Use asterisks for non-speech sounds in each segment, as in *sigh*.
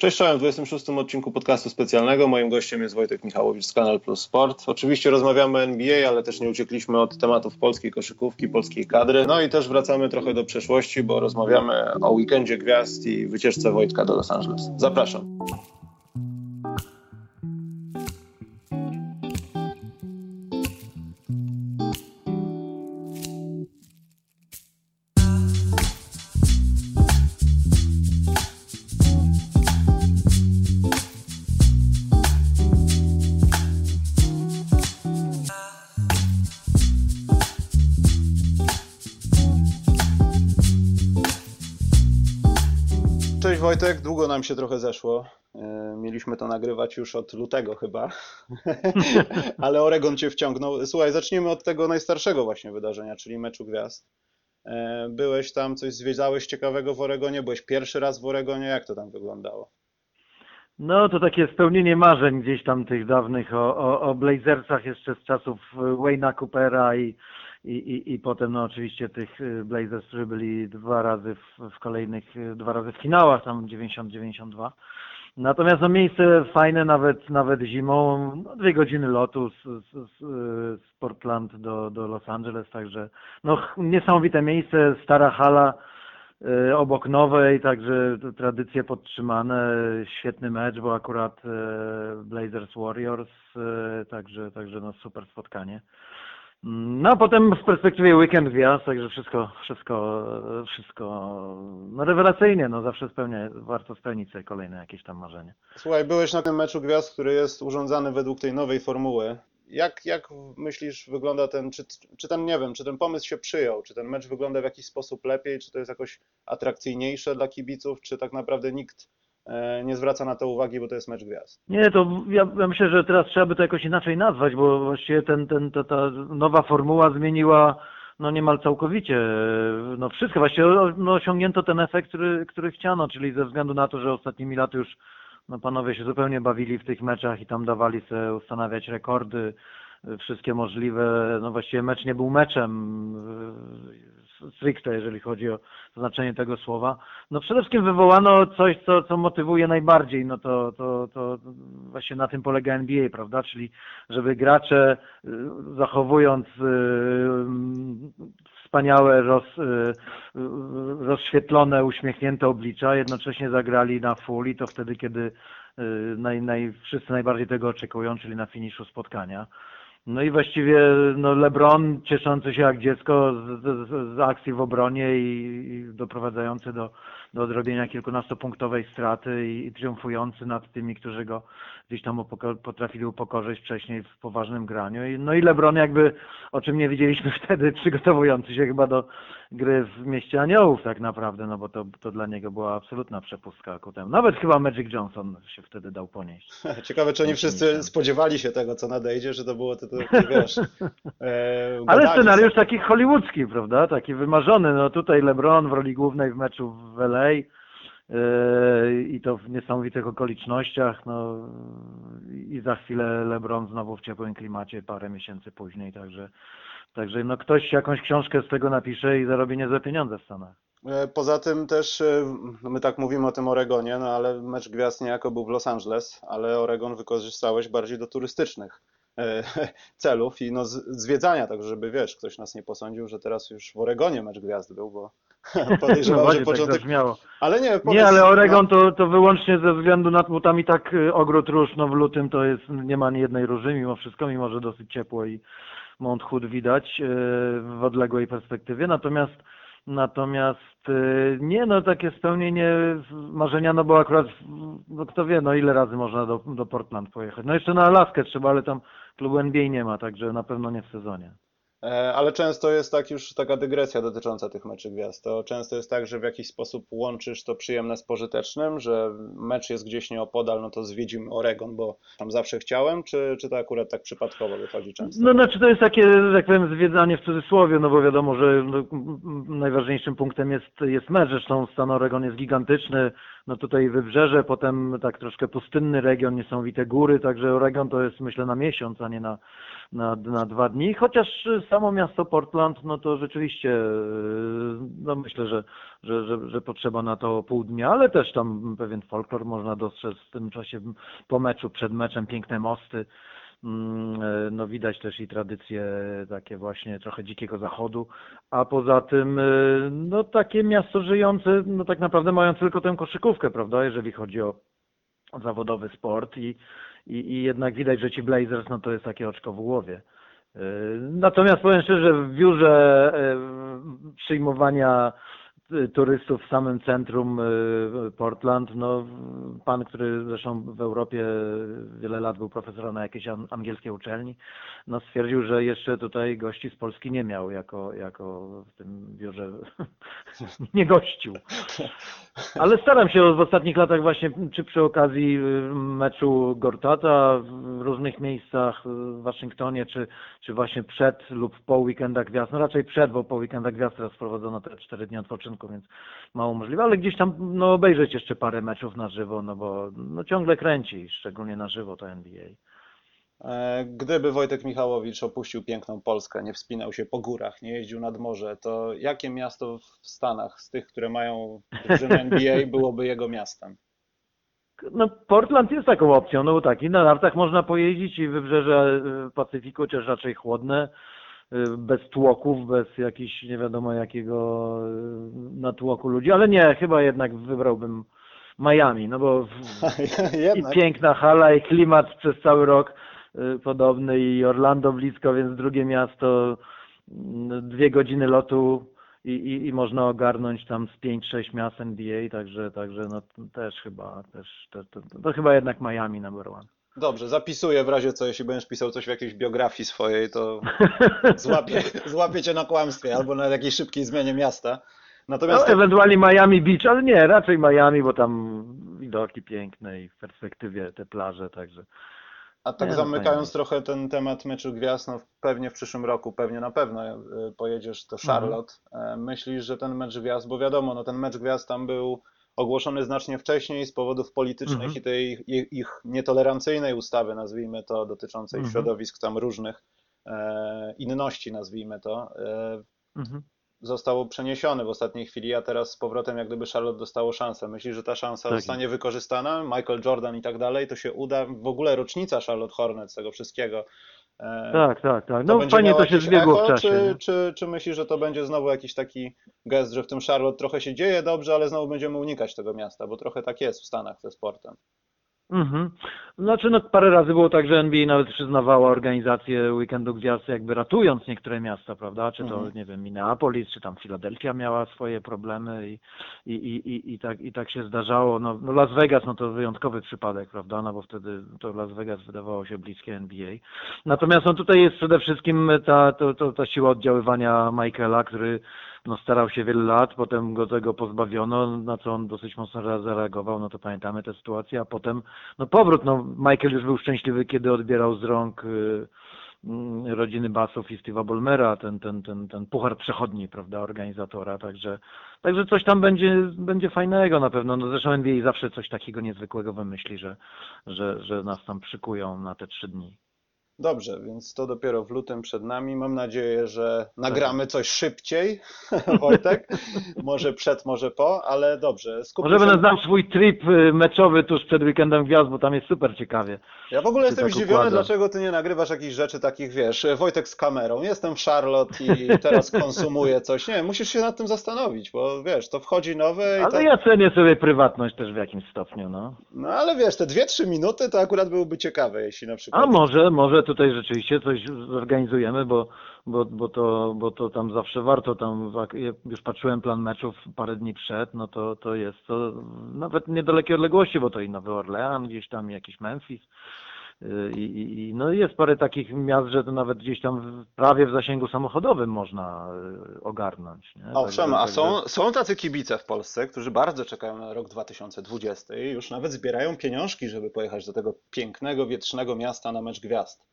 Cześć, czołem w 26 odcinku podcastu specjalnego. Moim gościem jest Wojtek Michałowicz z Kanal Plus Sport. Oczywiście rozmawiamy o NBA, ale też nie uciekliśmy od tematów polskiej koszykówki, polskiej kadry. No i też wracamy trochę do przeszłości, bo rozmawiamy o weekendzie gwiazd i wycieczce Wojtka do Los Angeles. Zapraszam. Się trochę zeszło. E, mieliśmy to nagrywać już od lutego chyba, *laughs* ale Oregon cię wciągnął. Słuchaj, zacznijmy od tego najstarszego właśnie wydarzenia, czyli meczu gwiazd. E, byłeś tam, coś zwiedzałeś ciekawego w Oregonie? Byłeś pierwszy raz w Oregonie? Jak to tam wyglądało? No to takie spełnienie marzeń gdzieś tam tych dawnych o, o, o Blazersach jeszcze z czasów Wayna Coopera i, i, i, i potem no oczywiście tych y, Blazers, którzy byli dwa razy w, w kolejnych, y, dwa razy w finałach, tam 90-92. Natomiast no miejsce fajne nawet, nawet zimą, no dwie godziny lotu z, z, z Portland do, do Los Angeles, także no niesamowite miejsce, stara hala, y, obok nowej, także tradycje podtrzymane, świetny mecz, bo akurat Blazers Warriors, także, także no super spotkanie. No a potem w perspektywie weekend gwiazd, także wszystko, wszystko, wszystko no rewelacyjnie, no zawsze spełnia, warto spełnić sobie kolejne jakieś tam marzenie. Słuchaj, byłeś na tym meczu gwiazd, który jest urządzany według tej nowej formuły. Jak, jak myślisz, wygląda ten, czy, czy ten, nie wiem, czy ten pomysł się przyjął, czy ten mecz wygląda w jakiś sposób lepiej, czy to jest jakoś atrakcyjniejsze dla kibiców, czy tak naprawdę nikt nie zwraca na to uwagi, bo to jest mecz gwiazd. Nie, to ja, ja, myślę, że teraz trzeba by to jakoś inaczej nazwać, bo właściwie ten, ten, ta, ta nowa formuła zmieniła no niemal całkowicie no wszystko. Właściwie no, osiągnięto ten efekt, który, który chciano, czyli ze względu na to, że ostatnimi laty już no, panowie się zupełnie bawili w tych meczach i tam dawali sobie ustanawiać rekordy, wszystkie możliwe, no właściwie mecz nie był meczem stricte, jeżeli chodzi o znaczenie tego słowa. No przede wszystkim wywołano coś, co, co motywuje najbardziej, no to, to, to właśnie na tym polega NBA, prawda, czyli żeby gracze y, zachowując y, wspaniałe, roz, rozświetlone, uśmiechnięte oblicza, jednocześnie zagrali na full i to wtedy, kiedy naj, naj, wszyscy najbardziej tego oczekują, czyli na finiszu spotkania. No i właściwie no LeBron cieszący się jak dziecko z, z, z akcji w obronie i, i doprowadzający do, do odrobienia kilkunastopunktowej straty i, i triumfujący nad tymi, którzy go gdzieś tam upoko potrafili upokorzyć wcześniej w poważnym graniu. I, no i LeBron jakby, o czym nie widzieliśmy *laughs* wtedy, przygotowujący się chyba do gry w mieście Aniołów tak naprawdę, no bo to, to dla niego była absolutna przepustka ku temu. Nawet chyba Magic Johnson się wtedy dał ponieść. *laughs* Ciekawe, czy oni wszyscy spodziewali się tego, co nadejdzie, że to było to, to, to wiesz... *laughs* E, Ale scenariusz taki hollywoodzki, prawda? Taki wymarzony. No tutaj LeBron w roli głównej w meczu w LA e, i to w niesamowitych okolicznościach, no i za chwilę LeBron znowu w ciepłym klimacie parę miesięcy później, także Także no ktoś jakąś książkę z tego napisze i zarobi niezłe pieniądze w Stanach. E, poza tym też, e, no my tak mówimy o tym Oregonie, no ale mecz gwiazd niejako był w Los Angeles, ale Oregon wykorzystałeś bardziej do turystycznych e, *laughs* celów i no zwiedzania, tak żeby wiesz, ktoś nas nie posądził, że teraz już w Oregonie mecz gwiazd był, bo *laughs* podejrzewam, no że tak początek... Tak ale nie, powiedz, nie, ale Oregon no... to, to wyłącznie ze względu na, bo tam i tak ogród róż, no w lutym to jest, nie ma ani jednej róży mimo wszystko, mimo że dosyć ciepło i Mount Hood widać e, w odległej perspektywie, natomiast natomiast e, nie, no takie spełnienie marzenia, no bo akurat, no kto wie, no ile razy można do, do Portland pojechać. No jeszcze na Alaskę trzeba, ale tam klubu NBA nie ma, także na pewno nie w sezonie. E, ale często jest tak już taka dygresja dotycząca tych meczy gwiazd. To często jest tak, że w jakiś sposób łączysz to przyjemne z pożytecznym, że mecz jest gdzieś nieopodal, no to zwiedzimy Oregon, bo tam zawsze chciałem, czy, czy to akurat tak przypadkowo wychodzi często? No znaczy to jest takie, tak powiem, zwiedzanie w cudzysłowie, no bo wiadomo, że no, najważniejszym punktem jest, jest mecz, zresztą stan Oregon jest gigantyczny, no tutaj wybrzeże, potem tak troszkę pustynny region, niesamowite góry, także Oregon to jest myślę na miesiąc, a nie na, na, na dwa dni, chociaż samo miasto Portland, no to rzeczywiście, no myślę, że, że, że, że potrzeba na to pół dnia, ale też tam pewien folklor można dostrzec w tym czasie po meczu, przed meczem, piękne mosty, no widać też i tradycje takie właśnie trochę dzikiego zachodu, a poza tym e, no takie miasto żyjące, no tak naprawdę mają tylko tę koszykówkę, prawda, jeżeli chodzi o zawodowy sport i, i, i jednak widać, że ci Blazers no to jest takie oczko w głowie. E, natomiast powiem szczerze, w biurze przyjmowania turystów w samym centrum y, Portland. No, pan, który zresztą w Europie wiele lat był profesorem na jakiejś angielskiej uczelni, no stwierdził, że jeszcze tutaj gości z Polski nie miał, jako, jako w tym biurze *laughs* nie gościł. Ale staram się w ostatnich latach właśnie, czy przy okazji y, meczu Gortata w różnych miejscach w Waszyngtonie, czy, czy właśnie przed lub po weekendach gwiazd, no raczej przed, bo po weekendach gwiazd teraz wprowadzono te cztery dni odpoczynku, więc mało możliwe, ale gdzieś tam no, obejrzeć jeszcze parę meczów na żywo, no bo no, ciągle kręci, szczególnie na żywo to NBA. E, gdyby Wojtek Michałowicz opuścił piękną Polskę, nie wspinał się po górach, nie jeździł nad morze, to jakie miasto w Stanach z tych, które mają drużynę *laughs* NBA, byłoby jego miastem? No, Portland jest taką opcją, no bo tak, i na nartach można pojeździć i wybrzeże e, Pacyfiku, chociaż raczej chłodne, bez tłoków, bez jakichś nie wiadomo jakiego natłoku ludzi, ale nie, chyba jednak wybrałbym Miami, no bo *laughs* i piękna hala i klimat przez cały rok Y, podobny i Orlando blisko, więc drugie miasto, dwie godziny lotu i, i, i można ogarnąć tam z 5-6 miast NBA, także, także no też chyba, też, to, to, to chyba jednak Miami number one. Dobrze, zapisuję w razie co, jeśli będziesz pisał coś w jakiejś biografii swojej, to *laughs* złapię, złapię cię na kłamstwie albo na jakiejś szybkiej zmianie miasta. Natomiast no, ewentualnie Miami Beach, ale nie, raczej Miami, bo tam widoki piękne i w perspektywie te plaże, także a tak nie, no zamykając trochę ten temat meczu gwiazd, no pewnie w przyszłym roku, pewnie na pewno e, pojedziesz do mhm. Charlotte. Mhm. Myślisz, że ten mecz gwiazd, bo wiadomo, no ten mecz gwiazd tam był ogłoszony znacznie wcześniej z powodów politycznych mhm. i tej ich nietolerancyjnej ustawy, nazwijmy to, dotyczącej mhm. środowisk tam różnych, e, inności, nazwijmy to. E, mhm został przeniesiony w ostatniej chwili, a teraz z powrotem jak gdyby Charlotte dostało szansę. Myślisz, że ta szansa tak. zostanie wykorzystana? Michael Jordan i tak dalej, to się uda? W ogóle rocznica Charlotte Hornets, tego wszystkiego. E, tak, tak, tak. No fajnie to się zbiegło echo, w czasie. Czy, czy, czy myślisz, że to będzie znowu jakiś taki gest, że w tym Charlotte trochę się dzieje dobrze, ale znowu będziemy unikać tego miasta, bo trochę tak jest w Stanach ze sportem. Mhm. Znaczy, no parę razy było tak, że NBA nawet przyznawała organizację Weekendu Gwiazd, jakby ratując niektóre miasta, prawda? Czy to, mhm. nie wiem, Minneapolis, czy tam Filadelfia miała swoje problemy i, i, i, i, i, tak, i tak się zdarzało. No, no Las Vegas, no to wyjątkowy przypadek, prawda? No bo wtedy to Las Vegas wydawało się bliskie NBA. Natomiast no tutaj jest przede wszystkim ta, to, to, ta siła oddziaływania Michaela, który no, starał się wiele lat, potem go tego pozbawiono, na co on dosyć mocno zareagował, no to pamiętamy tę sytuację, a potem no powrót, no Michael już był szczęśliwy, kiedy odbierał z rąk y, mm, rodziny Basów i Steve'a Bolmera, ten, ten, ten, ten puchar przechodni, prawda, organizatora, także, także coś tam będzie, będzie fajnego na pewno, no zresztą NBA zawsze coś takiego niezwykłego wymyśli, że, że, że nas tam przykują na te trzy dni. Dobrze, więc to dopiero w lutym przed nami. Mam nadzieję, że nagramy coś szybciej, *laughs* Wojtek. może przed, może po, ale dobrze. Skupmy może się... będę znał swój trip y, meczowy tuż przed weekendem gwiazd, bo tam jest super ciekawie. Ja w ogóle jestem tak zdziwiony, układa. dlaczego ty nie nagrywasz jakichś rzeczy takich, wiesz, Wojtek z kamerą, jestem w Charlotte i teraz *laughs* konsumuję coś. Nie, musisz się nad tym zastanowić, bo wiesz, to wchodzi nowe i Ale tak... ja cenię sobie prywatność też w jakimś stopniu, no. No ale wiesz, te dwie, trzy minuty to akurat byłyby ciekawe, jeśli na przykład... A może, może tutaj rzeczywiście coś zorganizujemy, bo, bo, bo, to, bo to tam zawsze warto, tam już patrzyłem plan meczów parę dni przed, no to, to jest to nawet niedalekie odległości, bo to i Nowy Orlean, gdzieś tam jakiś Memphis, y, i, i, no jest parę takich miast, że to nawet gdzieś tam prawie w zasięgu samochodowym można y, ogarnąć. Nie? Owszem, a są, są tacy kibice w Polsce, którzy bardzo czekają na rok 2020 i już nawet zbierają pieniążki, żeby pojechać do tego pięknego, wietrznego miasta na mecz gwiazd.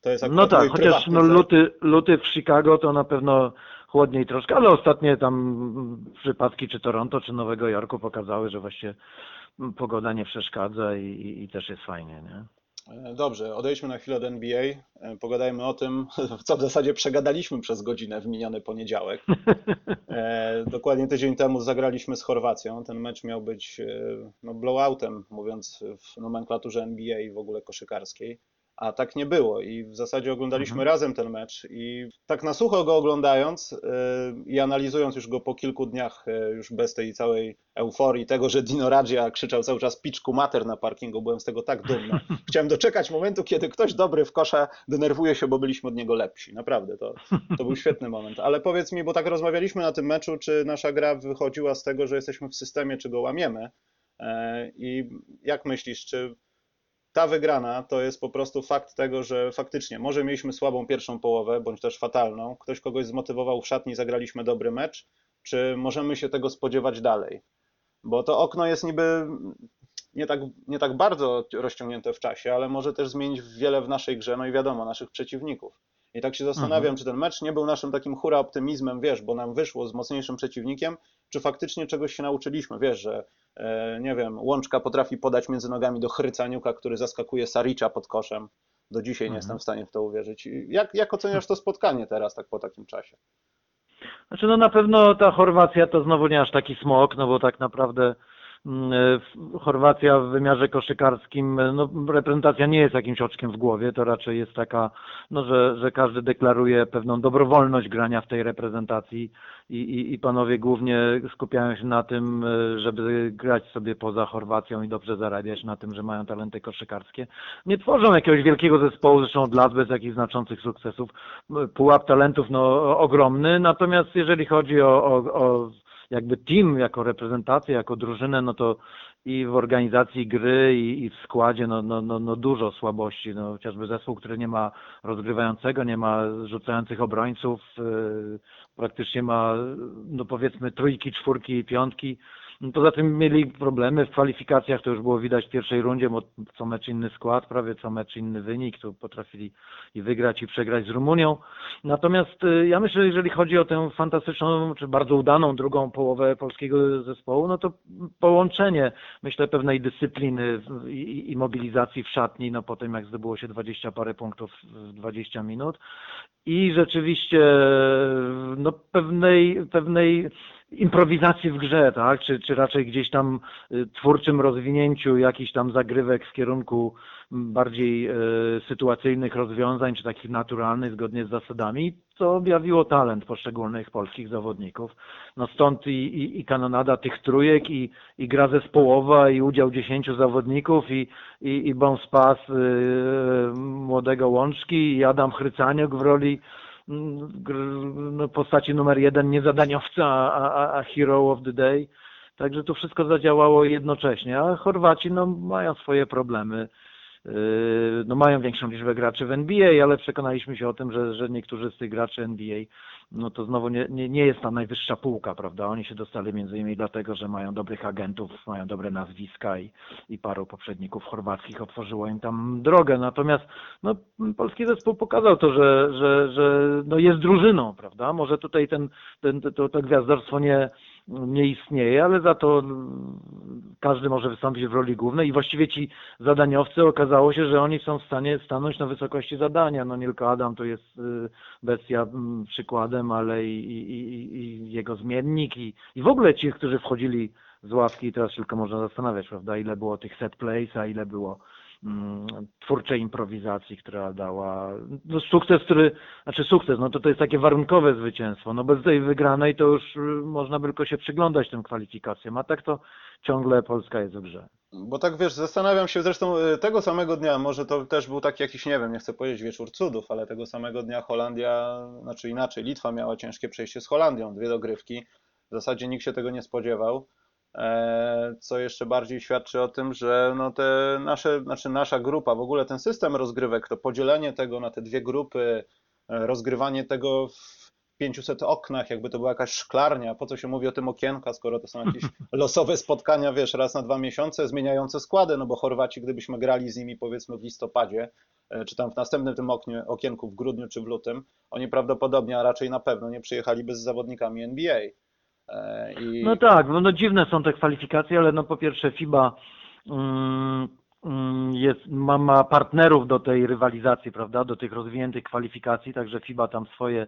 To jest no tak, chociaż no, luty, luty w Chicago to na pewno chłodniej troszkę, ale ostatnie tam przypadki czy Toronto, czy Nowego Jorku pokazały, że właściwie pogoda nie przeszkadza i, i, i też jest fajnie, nie? E, dobrze, odejdźmy na chwilę od NBA. E, pogadajmy o tym, *laughs* co w zasadzie przegadaliśmy przez godzinę w miniony poniedziałek. *laughs* E, dokładnie tydzień temu zagraliśmy z Chorwacją. Ten mecz miał być no, blowoutem, mówiąc w nomenklaturze NBA i w ogóle koszykarskiej a tak nie było i w zasadzie oglądaliśmy mhm. razem ten mecz i tak na sucho go oglądając yy, i analizując już go po kilku dniach, yy, już bez tej całej euforii tego, że Dino Radzia krzyczał cały czas piczku mater na parkingu, byłem z tego tak dumny. *laughs* Chciałem doczekać momentu, kiedy ktoś dobry w kosza denerwuje się, bo byliśmy od niego lepsi. Naprawdę, to, to był świetny *laughs* moment. Ale powiedz mi, bo tak rozmawialiśmy na tym meczu, czy nasza gra wychodziła z tego, że jesteśmy w systemie, czy go łamiemy? Yy, I jak myślisz, czy ta wygrana to jest po prostu fakt tego, że faktycznie może mieliśmy słabą pierwszą połowę, bądź też fatalną, ktoś kogoś zmotywował w szatni, zagraliśmy dobry mecz, czy możemy się tego spodziewać dalej? Bo to okno jest niby nie tak, nie tak bardzo rozciągnięte w czasie, ale może też zmienić wiele w naszej grze, no i wiadomo, naszych przeciwników. I tak się zastanawiam, mhm. czy ten mecz nie był naszym takim hura optymizmem, wiesz, bo nam wyszło z mocniejszym przeciwnikiem, czy faktycznie czegoś się nauczyliśmy, wiesz, że e, nie wiem, Łączka potrafi podać między nogami do Chrycaniuka, który zaskakuje Saricza pod koszem. Do dzisiaj mhm. nie jestem w stanie w to uwierzyć. Jak, jak oceniasz to spotkanie teraz, tak po takim czasie? Znaczy, no na pewno ta Chorwacja to znowu nie aż taki smok, no bo tak naprawdę Chorwacja w wymiarze koszykarskim, e, no, reprezentacja nie jest jakimś oczkiem w głowie, to raczej jest taka, no, że, że każdy deklaruje pewną dobrowolność grania w tej reprezentacji i, i, i panowie głównie skupiają się na tym, e, żeby grać sobie poza Chorwacją i dobrze zarabiać na tym, że mają talenty koszykarskie. Nie tworzą jakiegoś wielkiego zespołu, zresztą od lat bez jakichś znaczących sukcesów. Pułap talentów no, ogromny, natomiast jeżeli chodzi o, o, o jakby team, jako reprezentację, jako drużynę, no to i w organizacji gry, i, i w składzie no, no, no, no dużo słabości. No, chociażby zespół, który nie ma rozgrywającego, nie ma rzucających obrońców, yy, praktycznie ma, no powiedzmy, trójki, czwórki, piątki Poza tym mieli problemy w kwalifikacjach, to już było widać w pierwszej rundzie, bo co mecz inny skład, prawie co mecz inny wynik, to potrafili i wygrać i przegrać z Rumunią. Natomiast y, ja myślę, że jeżeli chodzi o tę fantastyczną, czy bardzo udaną drugą połowę polskiego zespołu, no to połączenie, myślę, pewnej dyscypliny i mobilizacji w szatni, no po tym jak zdobyło się 20 parę punktów w 20 minut i rzeczywiście no pewnej, pewnej improwizacji w grze, tak? Czy, czy raczej gdzieś tam y, twórczym rozwinięciu jakichś tam zagrywek w kierunku bardziej y, sytuacyjnych rozwiązań, czy takich naturalnych, zgodnie z zasadami, co objawiło talent poszczególnych polskich zawodników. No stąd i, i, i kanonada tych trójek, i, i gra zespołowa, i udział dziesięciu zawodników, i, i, i bon spas y, młodego Łączki, i Adam Chrycaniuk w roli no, postaci numer jeden, nie zadaniowca, a, a, a hero of the day. Także to wszystko zadziałało jednocześnie, a Chorwaci no, mają swoje problemy. Yy, no, mają większą liczbę graczy w NBA, ale przekonaliśmy się o tym, że, że niektórzy z tych graczy NBA no to znowu nie, nie, nie jest ta najwyższa półka, prawda? Oni się dostali między innymi dlatego, że mają dobrych agentów, mają dobre nazwiska i, i paru poprzedników chorwackich otworzyło im tam drogę. Natomiast no, polski zespół pokazał to, że, że, że no jest drużyną, prawda? Może tutaj ten, ten, to, to gwiazdorstwo nie, nie istnieje, ale za to każdy może wystąpić w roli głównej i właściwie ci zadaniowcy okazało się, że oni są w stanie stanąć na wysokości zadania. No nie tylko Adam to jest y, bestia mm, przykładem, ale i, i, i jego zmiennik i, i w ogóle ci, którzy wchodzili z ławki, teraz tylko można zastanawiać, prawda, ile było tych set plays, a ile było twórczej improwizacji, która dała no, sukces, który, znaczy sukces, no to to jest takie warunkowe zwycięstwo, no bez tej wygranej to już y, można by tylko się przyglądać tym kwalifikacjom, a tak to ciągle Polska jest w grze. Bo tak wiesz, zastanawiam się zresztą y, tego samego dnia, może to też był taki jakiś, nie wiem, nie chcę powiedzieć wieczór cudów, ale tego samego dnia Holandia, znaczy inaczej, Litwa miała ciężkie przejście z Holandią, dwie dogrywki. W zasadzie nikt się tego nie spodziewał. E, co jeszcze bardziej świadczy o tym, że no te nasze, znaczy nasza grupa, w ogóle ten system rozgrywek, to podzielenie tego na te dwie grupy, e, rozgrywanie tego w 500 oknach, jakby to była jakaś szklarnia. Po co się mówi o tym okienka, skoro to są jakieś *laughs* losowe spotkania, wiesz, raz na dwa miesiące, zmieniające składy, no bo Chorwaci, gdybyśmy grali z nimi powiedzmy w listopadzie, e, czy tam w następnym tym oknie, okienku w grudniu czy w lutym, oni prawdopodobnie, a raczej na pewno nie przyjechaliby z zawodnikami NBA. E, I... No tak, no, no dziwne są te kwalifikacje, ale no po pierwsze FIBA mm, mm, jest, ma, ma partnerów do tej rywalizacji, prawda, do tych rozwiniętych kwalifikacji, także FIBA tam swoje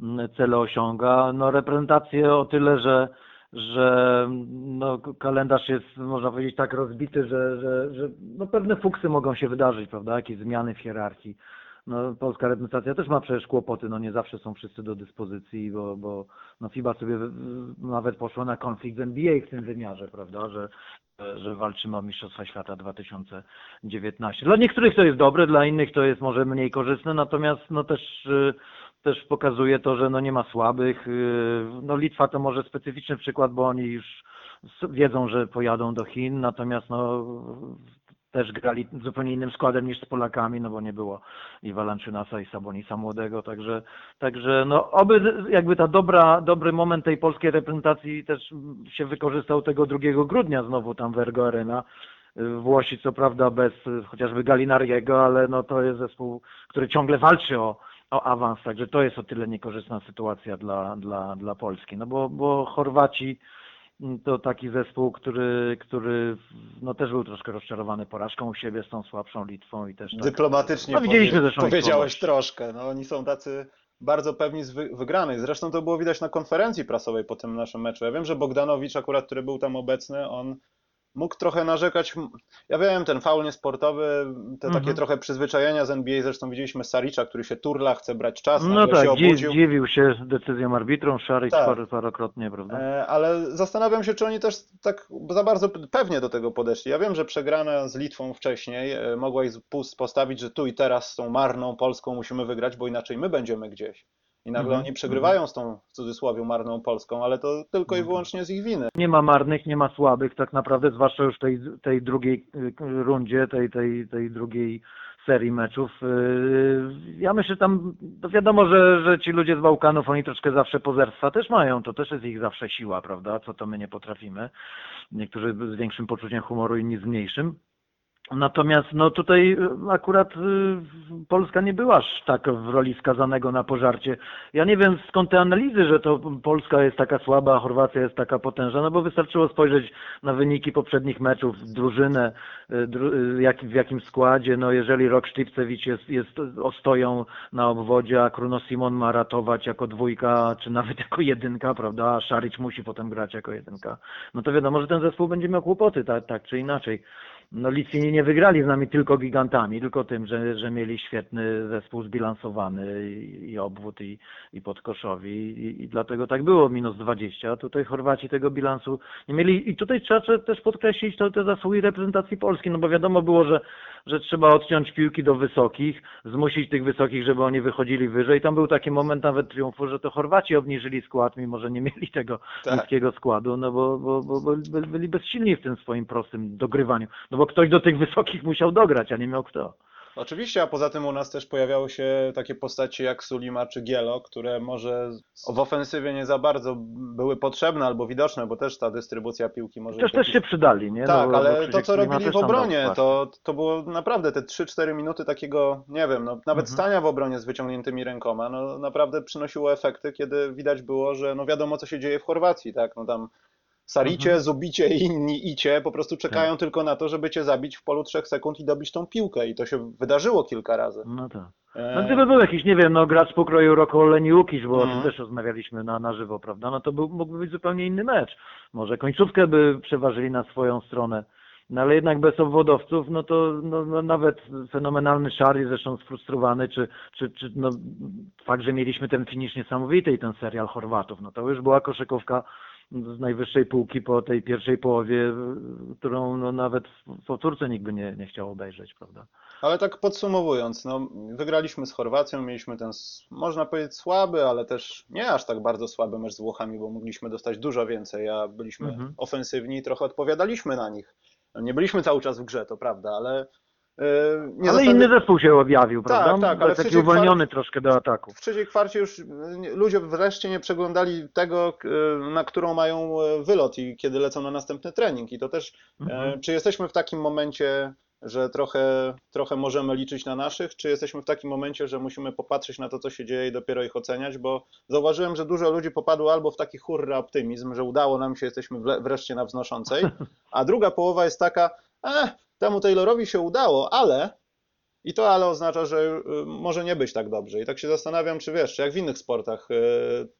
mm, cele osiąga. No reprezentacje o tyle, że że no, kalendarz jest, można powiedzieć, tak rozbity, że, że, że no, pewne fuksy mogą się wydarzyć, prawda, jakieś zmiany w hierarchii no, polska reprezentacja też ma przecież kłopoty, no nie zawsze są wszyscy do dyspozycji, bo, bo no FIBA sobie nawet poszło na konflikt z NBA w tym wymiarze, prawda, że, że walczymy o Mistrzostwa Świata 2019. Dla niektórych to jest dobre, dla innych to jest może mniej korzystne, natomiast no też też pokazuje to, że no nie ma słabych. No Litwa to może specyficzny przykład, bo oni już wiedzą, że pojadą do Chin, natomiast no też grali zupełnie innym składem niż z Polakami, no bo nie było i Walanczynasa i Sabonisa młodego, także, także no oby jakby ta dobra, dobry moment tej polskiej reprezentacji też się wykorzystał tego 2 grudnia znowu tam w Ergo Arena. Włosi co prawda bez chociażby Galinariego, ale no to jest zespół, który ciągle walczy o, o awans, także to jest o tyle niekorzystna sytuacja dla, dla, dla Polski, no bo, bo Chorwaci to taki zespół, który, który no też był troszkę rozczarowany porażką u siebie z tą słabszą Litwą i też tak, Dyplomatycznie no, widzieliśmy powie, powiedziałeś troszkę, no oni są tacy bardzo pewni z wygranej. Zresztą to było widać na konferencji prasowej po tym naszym meczu. Ja wiem, że Bogdanowicz akurat, który był tam obecny, on mógł trochę narzekać. Ja wiem, ten faul niesportowy, te mhm. takie trochę przyzwyczajenia z NBA, zresztą widzieliśmy Saricza, który się turla, chce brać czas, no tak, się obudził. dziwił się decyzją arbitrum, Szaric tak. parokrotnie, prawda? E, ale zastanawiam się, czy oni też tak za bardzo pewnie do tego podeszli. Ja wiem, że przegrana z Litwą wcześniej e, mogła ich postawić, że tu i teraz z tą marną Polską musimy wygrać, bo inaczej my będziemy gdzieś. I nagle -hmm. oni przegrywają z tą w cudzysłowie marną Polską, ale to tylko i mhm. wyłącznie z ich winy. Nie ma marnych, nie ma słabych tak naprawdę, zwłaszcza już w tej, tej drugiej y, rundzie, tej, tej, tej drugiej serii meczów. Y, ja myślę, że tam to wiadomo, że, że ci ludzie z Bałkanów, oni troszkę zawsze pozerstwa też mają, to też jest ich zawsze siła, prawda? Co to my nie potrafimy. Niektórzy z większym poczuciem humoru, inni z mniejszym. Natomiast no tutaj y, akurat y, Polska nie była aż tak w roli skazanego na pożarcie. Ja nie wiem skąd te analizy, że to Polska jest taka słaba, a Chorwacja jest taka potężna, no bo wystarczyło spojrzeć na wyniki poprzednich meczów, drużynę, y, w jakim składzie, no jeżeli Rok Sztipcewicz jest, jest ostoją na obwodzie, a Kruno Simon ma ratować jako dwójka, czy nawet jako jedynka, prawda, a Szaric musi potem grać jako jedynka, no to wiadomo, że ten zespół będzie miał kłopoty, tak, tak czy inaczej no Litwini nie wygrali z nami tylko gigantami, tylko tym, że, że mieli świetny zespół zbilansowany i, i obwód i, i podkoszowi i, i dlatego tak było, minus 20, a tutaj Chorwaci tego bilansu nie mieli i tutaj trzeba też podkreślić to, te zasługi reprezentacji Polski, no bo wiadomo było, że, że trzeba odciąć piłki do wysokich, zmusić tych wysokich, żeby oni wychodzili wyżej. Tam był taki moment nawet triumfu, że to Chorwaci obniżyli skład, mimo że nie mieli tego tak. niskiego składu, no bo, bo, bo, bo byli bezsilni w tym swoim prostym dogrywaniu. No bo ktoś do tych wysokich musiał dograć, a nie miał kto. Oczywiście, a poza tym u nas też pojawiały się takie postacie jak Sulima czy Gielo, które może w ofensywie nie za bardzo były potrzebne albo widoczne, bo też ta dystrybucja piłki może... Też, też się przydali, nie? Tak, no, ale to co robili w obronie, to, to było naprawdę te 3-4 minuty takiego, nie wiem, no, nawet mhm. stania w obronie z wyciągniętymi rękoma, no naprawdę przynosiło efekty, kiedy widać było, że no wiadomo co się dzieje w Chorwacji, tak, no tam Saricie, mhm. Zubicie i inni Icie po prostu czekają tak. tylko na to, żeby cię zabić w polu trzech sekund i dobić tą piłkę i to się wydarzyło kilka razy. No tak. E, no gdyby był jakiś, nie wiem, no gracz pokroju Roko Leniukisz, bo mm. o tym mhm. też rozmawialiśmy na, na żywo, prawda, no to był, mógłby być zupełnie inny mecz. Może końcówkę by przeważyli na swoją stronę. No ale jednak bez obwodowców, no to no, no nawet fenomenalny Szary, zresztą sfrustrowany, czy, czy, czy no, fakt, że mieliśmy ten finisz niesamowity i ten serial Chorwatów, no to już była koszykówka z najwyższej półki po tej pierwszej połowie, którą no nawet w powtórce nikt by nie, nie chciał obejrzeć, prawda? Ale tak podsumowując, no, wygraliśmy z Chorwacją, mieliśmy ten, można powiedzieć, słaby, ale też nie aż tak bardzo słaby mecz z Włochami, bo mogliśmy dostać dużo więcej, a byliśmy mhm. ofensywni i trochę odpowiadaliśmy na nich. Nie byliśmy cały czas w grze, to prawda, ale nie ale zostawi- inny zespół się objawił, Tak, prawda? tak, ale ale taki uwolniony troszkę do ataku. w trzeciej kwarcie już nie- ludzie wreszcie nie przeglądali tego, y, na którą mają wylot i kiedy lecą na następny trening. I to też, Mhm. e, czy jesteśmy w takim momencie, że trochę, trochę możemy liczyć na naszych, czy jesteśmy w takim momencie, że musimy popatrzeć na to, co się dzieje i dopiero ich oceniać, bo zauważyłem, że dużo ludzi popadło albo w taki hurra optymizm, że udało nam się, jesteśmy wreszcie na wznoszącej, *laughs* a druga połowa jest taka, eh, temu Taylorowi się udało, ale i to ale oznacza, że y, może nie być tak dobrze. I tak się zastanawiam, czy wiesz, czy jak w innych sportach y,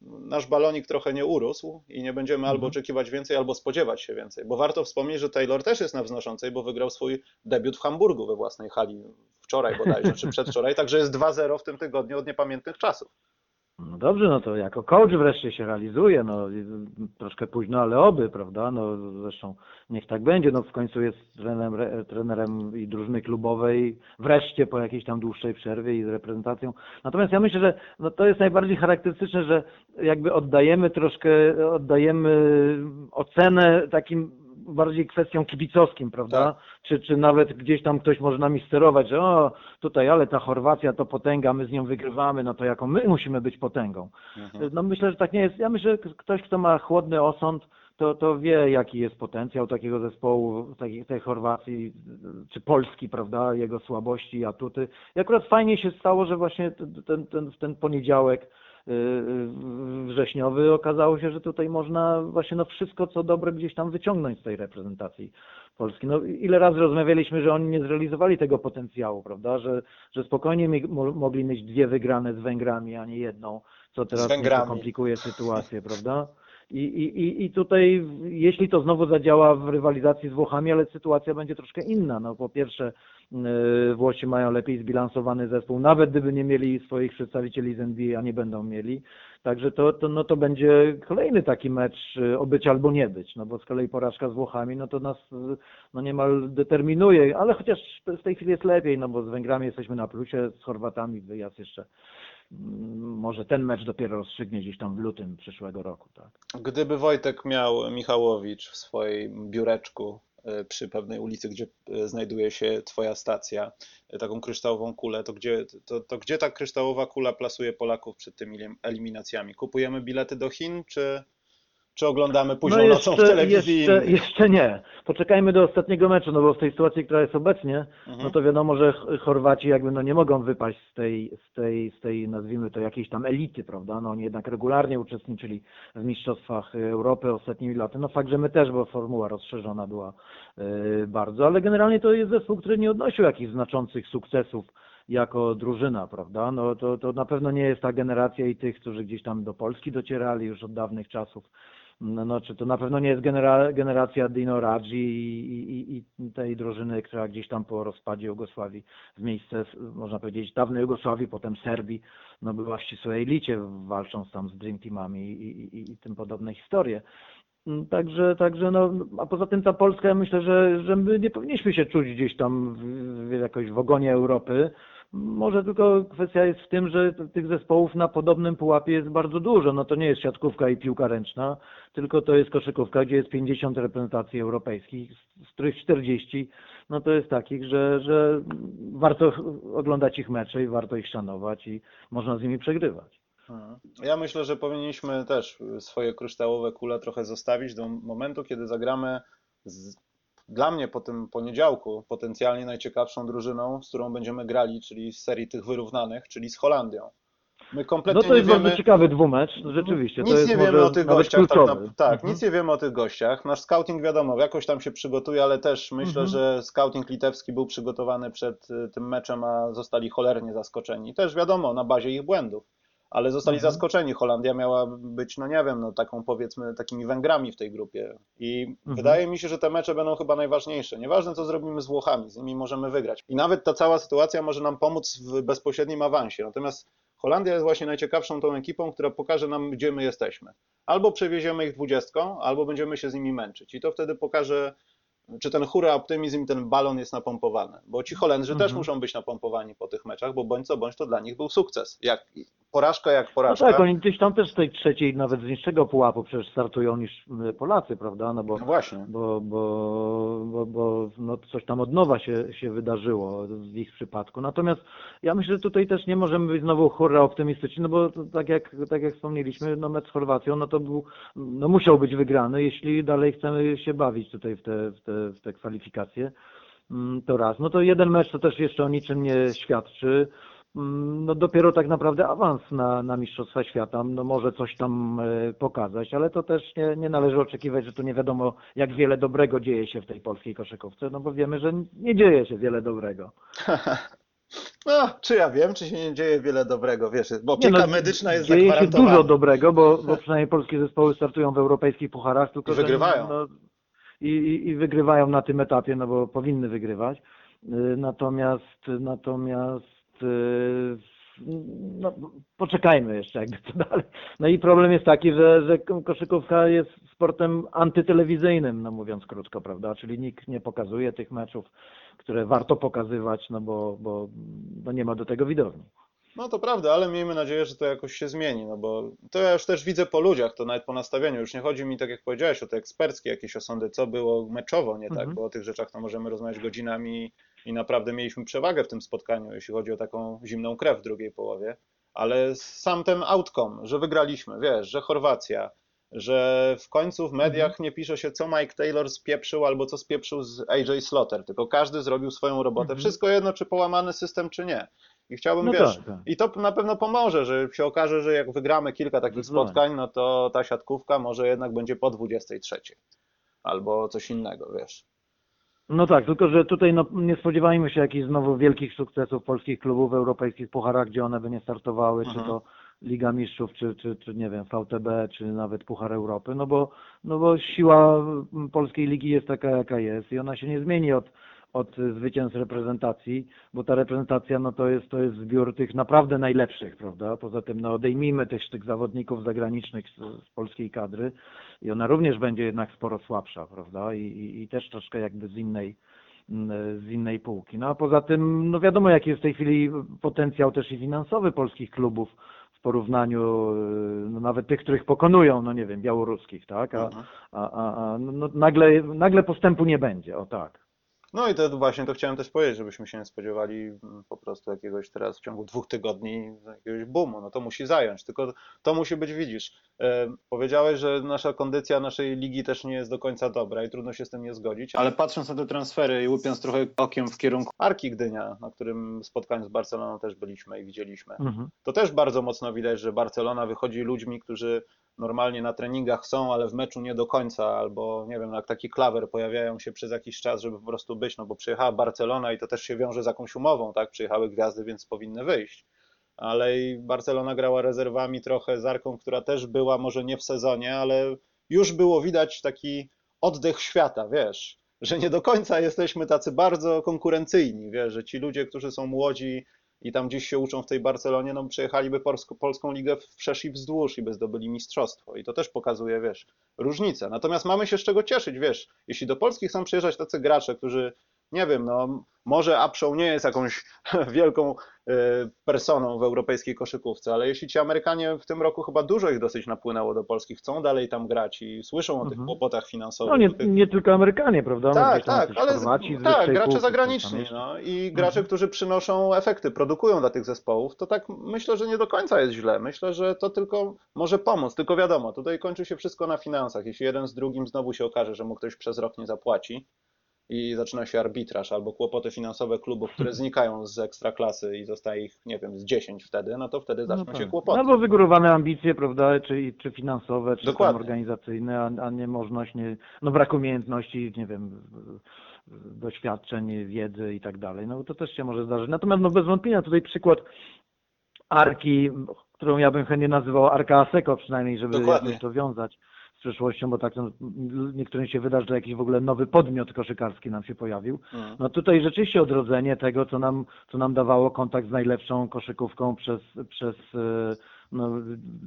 nasz balonik trochę nie urósł i nie będziemy albo Mhm. oczekiwać więcej, albo spodziewać się więcej. Bo warto wspomnieć, że Taylor też jest na wznoszącej, bo wygrał swój debiut w Hamburgu we własnej hali wczoraj bodajże, czy przedwczoraj, także jest 2-0 w tym tygodniu od niepamiętnych czasów. No dobrze, no to jako coach wreszcie się realizuje, no troszkę późno, ale oby, prawda? No zresztą niech tak będzie, no w końcu jest trenerem, trenerem i drużyny klubowej, wreszcie po jakiejś tam dłuższej przerwie i z reprezentacją. Natomiast ja myślę, że no to jest najbardziej charakterystyczne, że jakby oddajemy troszkę, oddajemy ocenę takim bardziej kwestią kibicowskim, prawda? Tak. Czy, czy nawet gdzieś tam ktoś może nami sterować, że o, tutaj, ale ta Chorwacja to potęga, my z nią wygrywamy, no to jaką my musimy być potęgą. Mhm. No myślę, że tak nie jest. Ja myślę, że ktoś, kto ma chłodny osąd, to, to wie, jaki jest potencjał takiego zespołu, tej Chorwacji, czy Polski, prawda, jego słabości atuty. I akurat fajnie się stało, że właśnie ten, ten, w ten poniedziałek wrześniowy okazało się, że tutaj można właśnie no wszystko, co dobre gdzieś tam wyciągnąć z tej reprezentacji Polski. No ile razy rozmawialiśmy, że oni nie zrealizowali tego potencjału, prawda, że, że spokojnie mogli mieć dwie wygrane z Węgrami, a nie jedną, co teraz komplikuje sytuację, prawda? I, i, i- tutaj, jeśli to znowu zadziała w rywalizacji z Włochami, ale sytuacja będzie troszkę inna. No, po pierwsze, yy, Włosi mają lepiej zbilansowany zespół, nawet gdyby nie mieli swoich przedstawicieli z NBA, a nie będą mieli. Także to, to, no, to będzie kolejny taki mecz yy, o być albo nie być, no bo z kolei porażka z Włochami, no to nas yy, no, niemal determinuje, ale chociaż w tej chwili jest lepiej, no bo z Węgrami jesteśmy na plusie, z Chorwatami wyjazd jeszcze mm, może ten mecz dopiero rozstrzygnie gdzieś tam w lutym przyszłego roku, tak. Gdyby Wojtek miał Michałowicz w swoim biureczku y, przy pewnej ulicy, gdzie y, znajduje się Twoja stacja, y, taką kryształową kulę, to gdzie, to, to gdzie ta kryształowa kula plasuje Polaków przed tymi elim- eliminacjami? Kupujemy bilety do Chin, czy, czy oglądamy późną nocą w telewizji? No jeszcze, jeszcze nie. Poczekajmy do ostatniego meczu, no bo w tej sytuacji, która jest obecnie, no Mhm. to wiadomo, że Ch- Chorwaci jakby no nie mogą wypaść z tej, z tej, z tej nazwijmy to jakiejś tam elity, prawda? No oni jednak regularnie uczestniczyli w Mistrzostwach Europy ostatnimi laty. No fakt, że my też, bo formuła rozszerzona była yy, bardzo, ale generalnie to jest zespół, który nie odnosił jakichś znaczących sukcesów jako drużyna, prawda? No to, to na pewno nie jest ta generacja i tych, którzy gdzieś tam do Polski docierali już od dawnych czasów. No, no, czy to na pewno nie jest genera generacja Dino Radzi i, i, i tej drużyny, która gdzieś tam po rozpadzie Jugosławii w miejsce, można powiedzieć, dawnej Jugosławii, potem Serbii, no była w ścisłej elicie, walcząc tam z Dream Teamami i, i, i, tym podobne historie. Także, także no, a poza tym ta Polska, ja myślę, że, że my nie powinniśmy się czuć gdzieś tam w, w jakoś w ogonie Europy. Może tylko kwestia jest w tym, że tych zespołów na podobnym pułapie jest bardzo dużo. No to nie jest siatkówka i piłka ręczna, tylko to jest koszykówka, gdzie jest 50 reprezentacji europejskich, z z których 40 no to jest takich, że, że warto oglądać ich mecze i warto ich szanować i można z nimi przegrywać. Mhm. Ja myślę, że powinniśmy też swoje kryształowe kule trochę zostawić do momentu, kiedy zagramy z, dla mnie po tym poniedziałku potencjalnie najciekawszą drużyną, z którą będziemy grali, czyli z serii tych wyrównanych, czyli z Holandią. My kompletnie No to jest wiemy, bardzo ciekawy dwumecz, rzeczywiście. nic nie wiemy o tych gościach. Tak, na, tak Mhm. nic nie wiemy o tych gościach. Nasz scouting wiadomo, jakoś tam się przygotuje, ale też myślę, Mhm. że scouting litewski był przygotowany przed y, tym meczem, a zostali cholernie zaskoczeni. Też wiadomo, na bazie ich błędów. Ale zostali Mhm. zaskoczeni. Holandia miała być, no nie wiem, no taką powiedzmy takimi Węgrami w tej grupie. I Mhm. wydaje mi się, że te mecze będą chyba najważniejsze. Nieważne co zrobimy z Włochami, z nimi możemy wygrać. I nawet ta cała sytuacja może nam pomóc w bezpośrednim awansie. Natomiast Holandia jest właśnie najciekawszą tą ekipą, która pokaże nam, gdzie my jesteśmy. Albo przewieziemy ich dwudziestką, albo będziemy się z nimi męczyć. I to wtedy pokaże, czy ten hura optymizm, ten balon jest napompowany, bo ci Holendrzy też Mhm. muszą być napompowani po tych meczach, bo bądź co bądź to dla nich był sukces. Jak porażka jak No porażka. tak, oni gdzieś tam też z tej trzeciej, nawet z niższego pułapu przecież startują niż y, Polacy, prawda? No bo, No właśnie. bo, bo, bo, bo no coś tam od nowa się, się wydarzyło w ich przypadku. Natomiast ja myślę, że tutaj też nie możemy być znowu hurra optymistyczni, no bo tak jak, tak jak wspomnieliśmy, no mecz z Chorwacją, no to był, no musiał być wygrany, jeśli dalej chcemy się bawić tutaj w te, w te, w te kwalifikacje. Mm, To raz. No to jeden mecz to też jeszcze o niczym nie świadczy. Mm, No dopiero tak naprawdę awans na, na Mistrzostwa Świata no może coś tam e, pokazać, ale to też nie, nie należy oczekiwać, że tu nie wiadomo jak wiele dobrego dzieje się w tej polskiej koszykówce, no bo wiemy, że nie dzieje się wiele dobrego. *laughs* No, czy ja wiem, czy się nie dzieje wiele dobrego, wiesz, bo opieka no, medyczna jest dzieje się zagwarantowana. dużo dobrego, bo, bo *laughs* przynajmniej polskie zespoły startują w europejskich pucharach, tylko I że, wygrywają. No, i, i, wygrywają na tym etapie, no bo powinny wygrywać. Y, Natomiast natomiast y, no, poczekajmy jeszcze jakby co dalej. No i problem jest taki, że, że koszykówka jest sportem antytelewizyjnym, no mówiąc krótko, prawda? Czyli nikt nie pokazuje tych meczów, które warto pokazywać, no bo, bo, bo nie ma do tego widowni. No to prawda, ale miejmy nadzieję, że to jakoś się zmieni, no bo to ja już też widzę po ludziach, to nawet po nastawieniu. Już nie chodzi mi, tak jak powiedziałeś, o te eksperckie jakieś osądy, co było meczowo, nie tak, Mhm. bo o tych rzeczach to możemy rozmawiać godzinami i naprawdę mieliśmy przewagę w tym spotkaniu, jeśli chodzi o taką zimną krew w drugiej połowie, ale sam ten outcome, że wygraliśmy, wiesz, że Chorwacja, że w końcu w mediach Mhm. nie pisze się, co Mike Taylor spieprzył albo co spieprzył z AJ Slaughter, tylko każdy zrobił swoją robotę. Mhm. Wszystko jedno, czy połamany system, czy nie. I chciałbym, No wiesz, tak, tak. i to na pewno pomoże, że się okaże, że jak wygramy kilka takich spotkań, no to ta siatkówka może jednak będzie po 23. Albo coś innego, wiesz. No tak, tylko że tutaj no, nie spodziewajmy się jakichś znowu wielkich sukcesów polskich klubów w europejskich pucharach, gdzie one by nie startowały, Mhm. czy to Liga Mistrzów, czy, czy, czy nie wiem, VTB, czy nawet Puchar Europy, no bo, no bo siła polskiej ligi jest taka, jaka jest i ona się nie zmieni od, od zwycięstw reprezentacji, bo ta reprezentacja no to jest, to jest zbiór tych naprawdę najlepszych, prawda? Poza tym no odejmijmy też tych zawodników zagranicznych z, z polskiej kadry i ona również będzie jednak sporo słabsza, prawda? I, i, i też troszkę jakby z innej mm, z innej półki. No a poza tym, no wiadomo jaki jest w tej chwili potencjał też i finansowy polskich klubów w porównaniu no nawet tych, których pokonują, no nie wiem, białoruskich, tak? A, Mhm. a, a, a no, no, nagle, nagle postępu nie będzie, o tak. No i to właśnie to chciałem też powiedzieć, żebyśmy się nie spodziewali mm, po prostu jakiegoś teraz w ciągu dwóch tygodni jakiegoś boomu. No to musi zająć, tylko to musi być, widzisz. E, powiedziałeś, że nasza kondycja naszej ligi też nie jest do końca dobra i trudno się z tym nie zgodzić, ale patrząc na te transfery i łupiąc trochę okiem w kierunku Arki Gdynia, na którym spotkaniu z Barceloną też byliśmy i widzieliśmy, Mhm. to też bardzo mocno widać, że Barcelona wychodzi ludźmi, którzy normalnie na treningach są, ale w meczu nie do końca, albo nie wiem, jak taki klawer pojawiają się przez jakiś czas, żeby po prostu być, no bo przyjechała Barcelona i to też się wiąże z jakąś umową, tak? Przyjechały gwiazdy, więc powinny wyjść. Ale i Barcelona grała rezerwami trochę z Arką, która też była może nie w sezonie, ale już było widać taki oddech świata, wiesz, że nie do końca jesteśmy tacy bardzo konkurencyjni, wiesz, że ci ludzie, którzy są młodzi, i tam gdzieś się uczą w tej Barcelonie, no przejechaliby polską, polską ligę wszerz i wzdłuż i by zdobyli mistrzostwo. I to też pokazuje, wiesz, różnicę. Natomiast mamy się z czego cieszyć, wiesz, jeśli do Polski chcą przyjeżdżać tacy gracze, którzy, nie wiem, no może Upshow nie jest jakąś *laughs* wielką e, personą w europejskiej koszykówce, ale jeśli ci Amerykanie w tym roku chyba dużo ich dosyć napłynęło do Polski, chcą dalej tam grać i słyszą o tych Mhm. kłopotach finansowych. No nie, tych... nie tylko Amerykanie, prawda? No Tak, tak, ale Chorwaci z tak, gracze półki, zagraniczni, no i gracze, Mhm. którzy przynoszą efekty, produkują dla tych zespołów, to tak myślę, że nie do końca jest źle. Myślę, że to tylko może pomóc, tylko wiadomo, tutaj kończy się wszystko na finansach. Jeśli jeden z drugim znowu się okaże, że mu ktoś przez rok nie zapłaci i zaczyna się arbitraż albo kłopoty finansowe klubów, które znikają z ekstraklasy i zostaje ich, nie wiem, z 10 wtedy, no to wtedy zaczną No się tak. kłopoty. Albo wygórowane ambicje, prawda, czy, czy finansowe, czy organizacyjne, a, a nie możność, nie, no brak umiejętności, nie wiem, doświadczeń, wiedzy i tak dalej. No to też się może zdarzyć. Natomiast no bez wątpienia tutaj przykład Arki, którą ja bym chętnie nazywał Arka Aseko przynajmniej, żeby Dokładnie. jakoś to wiązać przyszłością, bo tak no, niektórym się wyda, że jakiś w ogóle nowy podmiot koszykarski nam się pojawił. Mm. No tutaj rzeczywiście odrodzenie tego, co nam, co nam dawało kontakt z najlepszą koszykówką przez, przez, e, no,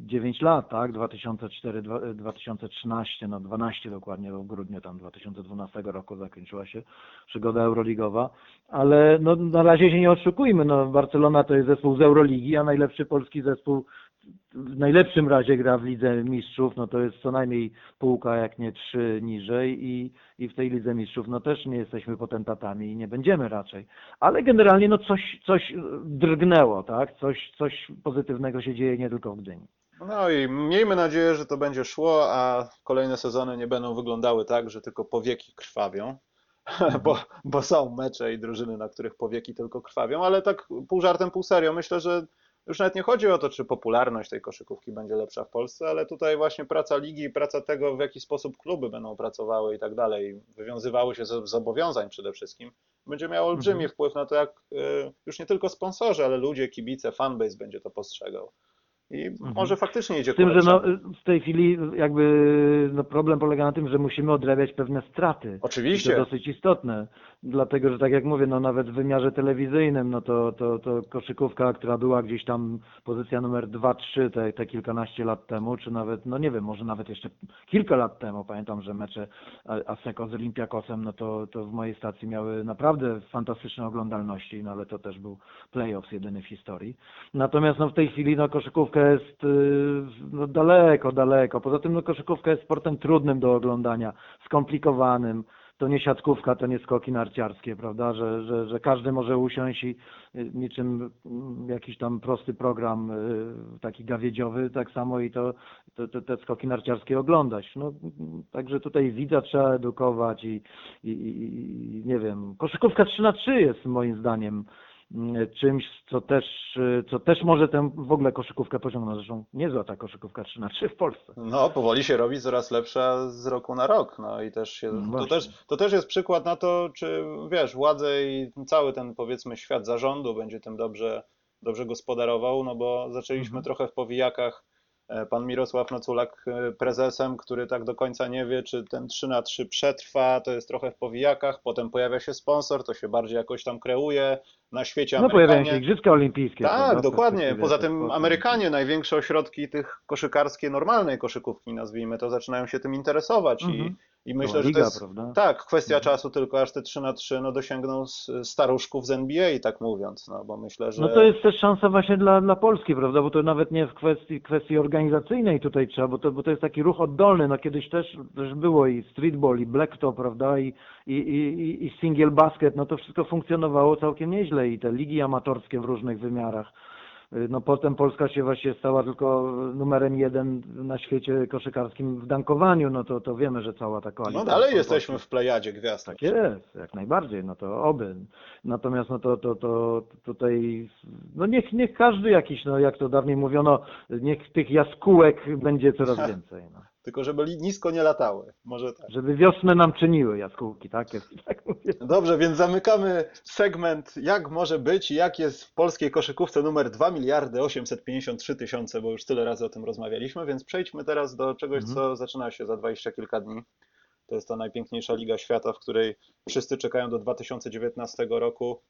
9 lat, tak? 2004, 2013, no 12 dokładnie, w grudniu tam 2012 roku zakończyła się przygoda euroligowa, ale no, na razie się nie oszukujmy, no Barcelona to jest zespół z Euroligi, a najlepszy polski zespół w najlepszym razie gra w Lidze Mistrzów, no to jest co najmniej półka, jak nie trzy niżej i, i w tej Lidze Mistrzów no też nie jesteśmy potentatami i nie będziemy raczej. Ale generalnie no coś, coś drgnęło, tak? Coś, coś pozytywnego się dzieje nie tylko w Gdyni. No i miejmy nadzieję, że to będzie szło, a kolejne sezony nie będą wyglądały tak, że tylko powieki krwawią, *laughs* bo, bo są mecze i drużyny, na których powieki tylko krwawią, ale tak pół żartem, pół serio, myślę, że już nawet nie chodzi o to, czy popularność tej koszykówki będzie lepsza w Polsce, ale tutaj właśnie praca ligi, praca tego, w jaki sposób kluby będą pracowały i tak dalej, wywiązywały się z zobowiązań przede wszystkim, będzie miało olbrzymi mhm. wpływ na to, jak y, już nie tylko sponsorzy, ale ludzie, kibice, fanbase będzie to postrzegał. I mhm. może faktycznie idzie Z tym, że no, w tej chwili jakby no, problem polega na tym, że musimy odrabiać pewne straty. Oczywiście. I to dosyć istotne, dlatego że tak jak mówię, no nawet w wymiarze telewizyjnym, no to, to, to koszykówka, która była gdzieś tam pozycja numer 2-3 te, te kilkanaście lat temu, czy nawet, no nie wiem, może nawet jeszcze kilka lat temu, pamiętam, że mecze Aseko z Olympiakosem, no to, to w mojej stacji miały naprawdę fantastyczne oglądalności, no ale to też był playoffs jedyny w historii. Natomiast no w tej chwili no koszykówka koszykówka jest y, no, daleko, daleko. Poza tym no, koszykówka jest sportem trudnym do oglądania, skomplikowanym. To nie siatkówka, to nie skoki narciarskie, prawda, że, że, że każdy może usiąść i y, niczym mm, jakiś tam prosty program y, taki gawiedziowy, tak samo i to, to, to te skoki narciarskie oglądać. No, także tutaj widza trzeba edukować i, i, i nie wiem, koszykówka 3 na 3 jest moim zdaniem czymś, co też, co też może tę w ogóle koszykówkę pociągnąć. Zresztą niezła ta koszykówka 3 na 3 w Polsce. No, powoli się robi coraz lepsza z roku na rok. No i też się, no to, też, to też jest przykład na to, czy wiesz, władze i cały ten powiedzmy świat zarządu będzie tym dobrze, dobrze gospodarował, no bo zaczęliśmy mhm. trochę w powijakach pan Mirosław Noculak e, prezesem, który tak do końca nie wie, czy ten 3 na 3 przetrwa, to jest trochę w powijakach, potem pojawia się sponsor, to się bardziej jakoś tam kreuje, na świecie No pojawiają się Igrzyska Olimpijskie. Tak, dokładnie. Poza tym Amerykanie, największe ośrodki tych koszykarskie, normalnej koszykówki nazwijmy to, zaczynają się tym interesować mhm. I myślę, liga, że to jest prawda? tak, kwestia mhm. czasu tylko aż te 3 na 3 no, dosięgną staruszków z NBA, tak mówiąc, no bo myślę, że... No to jest też szansa właśnie dla, dla Polski, prawda, bo to nawet nie w kwestii, kwestii organizacyjnej tutaj trzeba, bo to, bo to jest taki ruch oddolny, no kiedyś też, też było i streetball, i blacktop, prawda, i, i, i, i single basket, no to wszystko funkcjonowało całkiem nieźle i te ligi amatorskie w różnych wymiarach no potem Polska się właśnie stała tylko numerem jeden na świecie koszykarskim w dankowaniu, no to, to wiemy, że cała ta koalicja... No dalej jesteśmy w plejadzie gwiazd. Tak jest, jak najbardziej, no to oby. Natomiast no to, to, to tutaj, no niech, niech każdy jakiś, no jak to dawniej mówiono, niech tych jaskółek będzie coraz *laughs* więcej. No tylko żeby nisko nie latały. Może tak. Żeby wiosnę nam czyniły jaskółki, tak? Jest, *laughs* tak. Dobrze, więc zamykamy segment jak może być i jak jest w polskiej koszykówce numer 2 miliardy 853 tysiące, bo już tyle razy o tym rozmawialiśmy, więc przejdźmy teraz do czegoś, mhm. co zaczyna się za 20 kilka dni. To jest ta najpiękniejsza liga świata, w której wszyscy czekają do 2019 roku.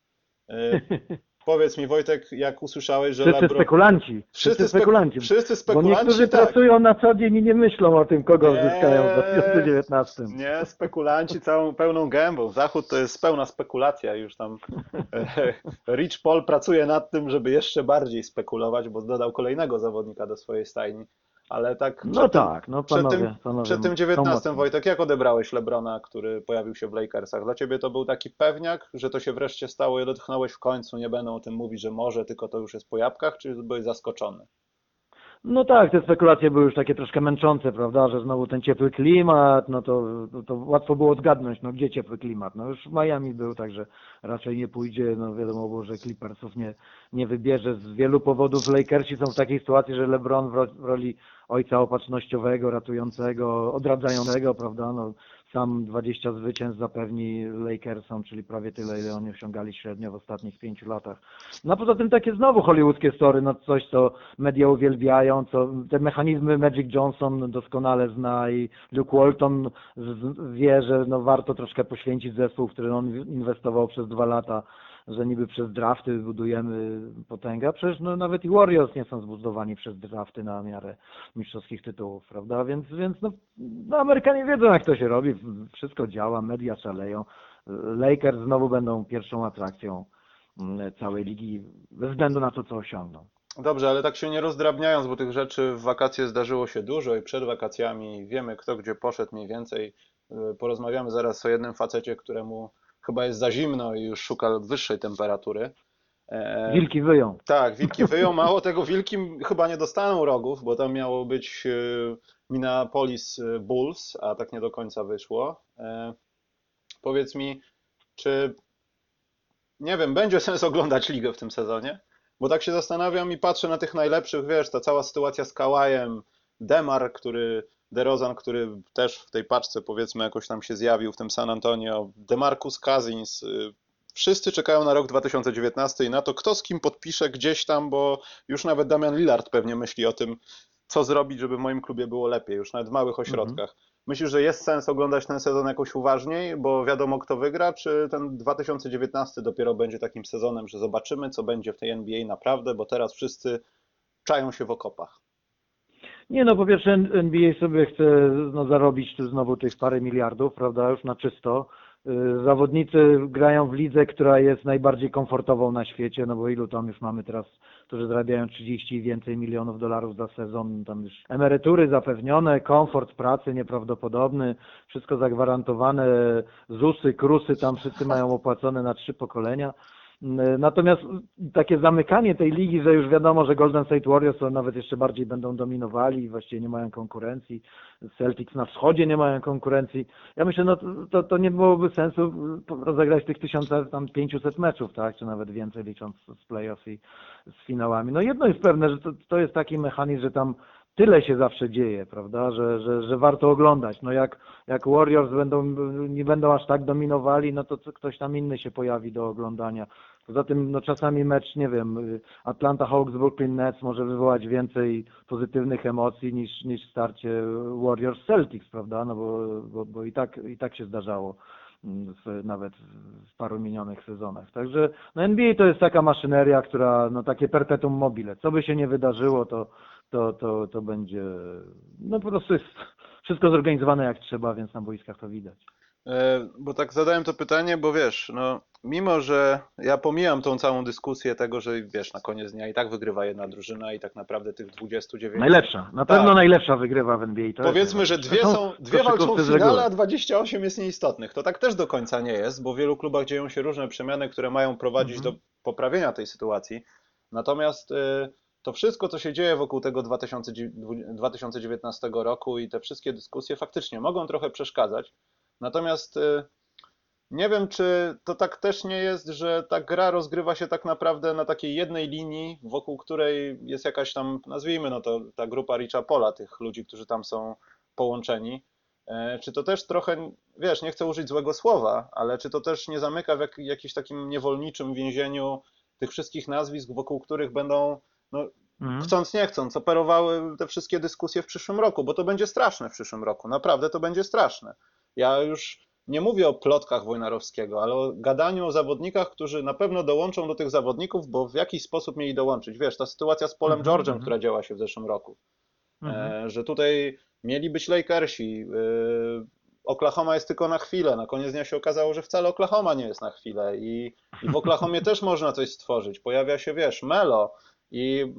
*laughs* Powiedz mi Wojtek, jak usłyszałeś, że Wszyscy Lebron... spekulanci. Wszyscy, spekulanci. Wszyscy spekulanci, Bo niektórzy tak. pracują na co dzień i nie myślą o tym, kogo nie, zyskają w 2019. Nie, spekulanci całą pełną gębą. Zachód to jest pełna spekulacja. Już tam e, *laughs* Rich Paul pracuje nad tym, żeby jeszcze bardziej spekulować, bo dodał kolejnego zawodnika do swojej stajni. Ale tak. No tak, no panowie, przed tym, panowie, przed tym 19 Wojtek, jak odebrałeś Lebrona, który pojawił się w Lakersach? Dla ciebie to był taki pewniak, że to się wreszcie stało i odetchnąłeś w końcu, nie będą o tym mówić, że może, tylko to już jest po jabłkach, czy byłeś zaskoczony? No tak, te spekulacje były już takie troszkę męczące, prawda, że znowu ten ciepły klimat, no to, to łatwo było zgadnąć, no gdzie ciepły klimat, no już Miami był, także raczej nie pójdzie, no wiadomo było, że Clippersów nie, nie wybierze z wielu powodów. Lakersi są w takiej sytuacji, że LeBron w roli ojca opatrznościowego, ratującego, odradzającego, prawda, no sam 20 zwycięstw zapewni Lakersom, czyli prawie tyle, ile oni osiągali średnio w ostatnich pięciu latach. No a poza tym takie znowu hollywoodzkie story, no coś, co media uwielbiają, co te mechanizmy Magic Johnson doskonale zna i Luke Walton wie, że no warto troszkę poświęcić zespół, w który on inwestował przez dwa lata że niby przez drafty budujemy potęgę, przecież no, nawet i Warriors nie są zbudowani przez drafty na miarę mistrzowskich tytułów, prawda? Więc, więc no, no Amerykanie wiedzą jak to się robi, wszystko działa, media szaleją. Lakers znowu będą pierwszą atrakcją mm, całej ligi bez względu na to, co osiągną. Dobrze, ale tak się nie rozdrabniając, bo tych rzeczy w wakacje zdarzyło się dużo i przed wakacjami wiemy kto gdzie poszedł mniej więcej. Porozmawiamy zaraz o jednym facecie, któremu chyba jest za zimno i już szuka wyższej temperatury. E, wilki wyją. Tak, wilki wyją. Mało tego, wilki chyba nie dostaną rogów, bo tam miało być y, Minneapolis y, Bulls, a tak nie do końca wyszło. E, powiedz mi, czy nie wiem, będzie sens oglądać ligę w tym sezonie? Bo tak się zastanawiam i patrzę na tych najlepszych, wiesz, ta cała sytuacja z Kałajem, Demar, który, DeRozan, który też w tej paczce powiedzmy jakoś tam się zjawił w tym San Antonio, DeMarcus Cousins, y, wszyscy czekają na rok 2019 i na to, kto z kim podpisze gdzieś tam, bo już nawet Damian Lillard pewnie myśli o tym, co zrobić, żeby w moim klubie było lepiej, już nawet w małych ośrodkach. Mhm. Myślisz, że jest sens oglądać ten sezon jakoś uważniej, bo wiadomo kto wygra, czy ten 2019 dopiero będzie takim sezonem, że zobaczymy, co będzie w tej NBA naprawdę, bo teraz wszyscy czają się w okopach? Nie no, po pierwsze NBA sobie chce no, zarobić tu znowu tych parę miliardów, prawda, już na czysto. Y, zawodnicy grają w lidze, która jest najbardziej komfortową na świecie, no bo ilu tam już mamy teraz, którzy zarabiają 30 i więcej milionów dolarów za sezon, tam już emerytury zapewnione, komfort pracy nieprawdopodobny, wszystko zagwarantowane, ZUSy, KRUSy tam wszyscy mają opłacone na trzy pokolenia. Natomiast takie zamykanie tej ligi, że już wiadomo, że Golden State Warriors to nawet jeszcze bardziej będą dominowali i właściwie nie mają konkurencji. Celtics na wschodzie nie mają konkurencji. Ja myślę, no to, to nie byłoby sensu rozegrać tych 1500 meczów, tak, czy nawet więcej licząc z playoffs i z finałami. No jedno jest pewne, że to, to jest taki mechanizm, że tam tyle się zawsze dzieje, prawda, że, że, że warto oglądać. No jak, jak Warriors będą, nie będą aż tak dominowali, no to ktoś tam inny się pojawi do oglądania. Poza tym no czasami mecz, nie wiem, Atlanta Hawks, Brooklyn Nets może wywołać więcej pozytywnych emocji niż, niż starcie Warriors Celtics, prawda, no bo, bo, bo i, tak, i tak się zdarzało w, nawet w paru minionych sezonach. Także no NBA to jest taka maszyneria, która, no takie perpetuum mobile. Co by się nie wydarzyło, to, to, to, to będzie, no po prostu jest wszystko zorganizowane jak trzeba, więc na boiskach to widać. E, bo tak zadałem to pytanie, bo wiesz, no mimo, że ja pomijam tą całą dyskusję tego, że wiesz, na koniec dnia i tak wygrywa jedna drużyna i tak naprawdę tych 29... Najlepsza, na pewno tak. najlepsza wygrywa w NBA. To Powiedzmy, że dwie, są, dwie walczą w finale, a 28 jest nieistotnych. To tak też do końca nie jest, bo w wielu klubach dzieją się różne przemiany, które mają prowadzić mhm. do poprawienia tej sytuacji. Natomiast... Y to wszystko, co się dzieje wokół tego 2019 roku i te wszystkie dyskusje faktycznie mogą trochę przeszkadzać. Natomiast y, nie wiem, czy to tak też nie jest, że ta gra rozgrywa się tak naprawdę na takiej jednej linii, wokół której jest jakaś tam, nazwijmy no to ta grupa Richa Pola, tych ludzi, którzy tam są połączeni. E, czy to też trochę, wiesz, nie chcę użyć złego słowa, ale czy to też nie zamyka w jak, jakimś takim niewolniczym więzieniu tych wszystkich nazwisk, wokół których będą no, mhm. chcąc nie chcąc, operowały te wszystkie dyskusje w przyszłym roku, bo to będzie straszne w przyszłym roku. Naprawdę to będzie straszne. Ja już nie mówię o plotkach Wojnarowskiego, ale o gadaniu o zawodnikach, którzy na pewno dołączą do tych zawodników, bo w jakiś sposób mieli dołączyć. Wiesz, ta sytuacja z Polem mhm, George'em, mhm. która działa się w zeszłym roku, e, że tutaj mieli być Lakersi, e, Oklahoma jest tylko na chwilę. Na koniec dnia się okazało, że wcale Oklahoma nie jest na chwilę i, i w Oklahomie *laughs* też można coś stworzyć. Pojawia się, wiesz, Melo, i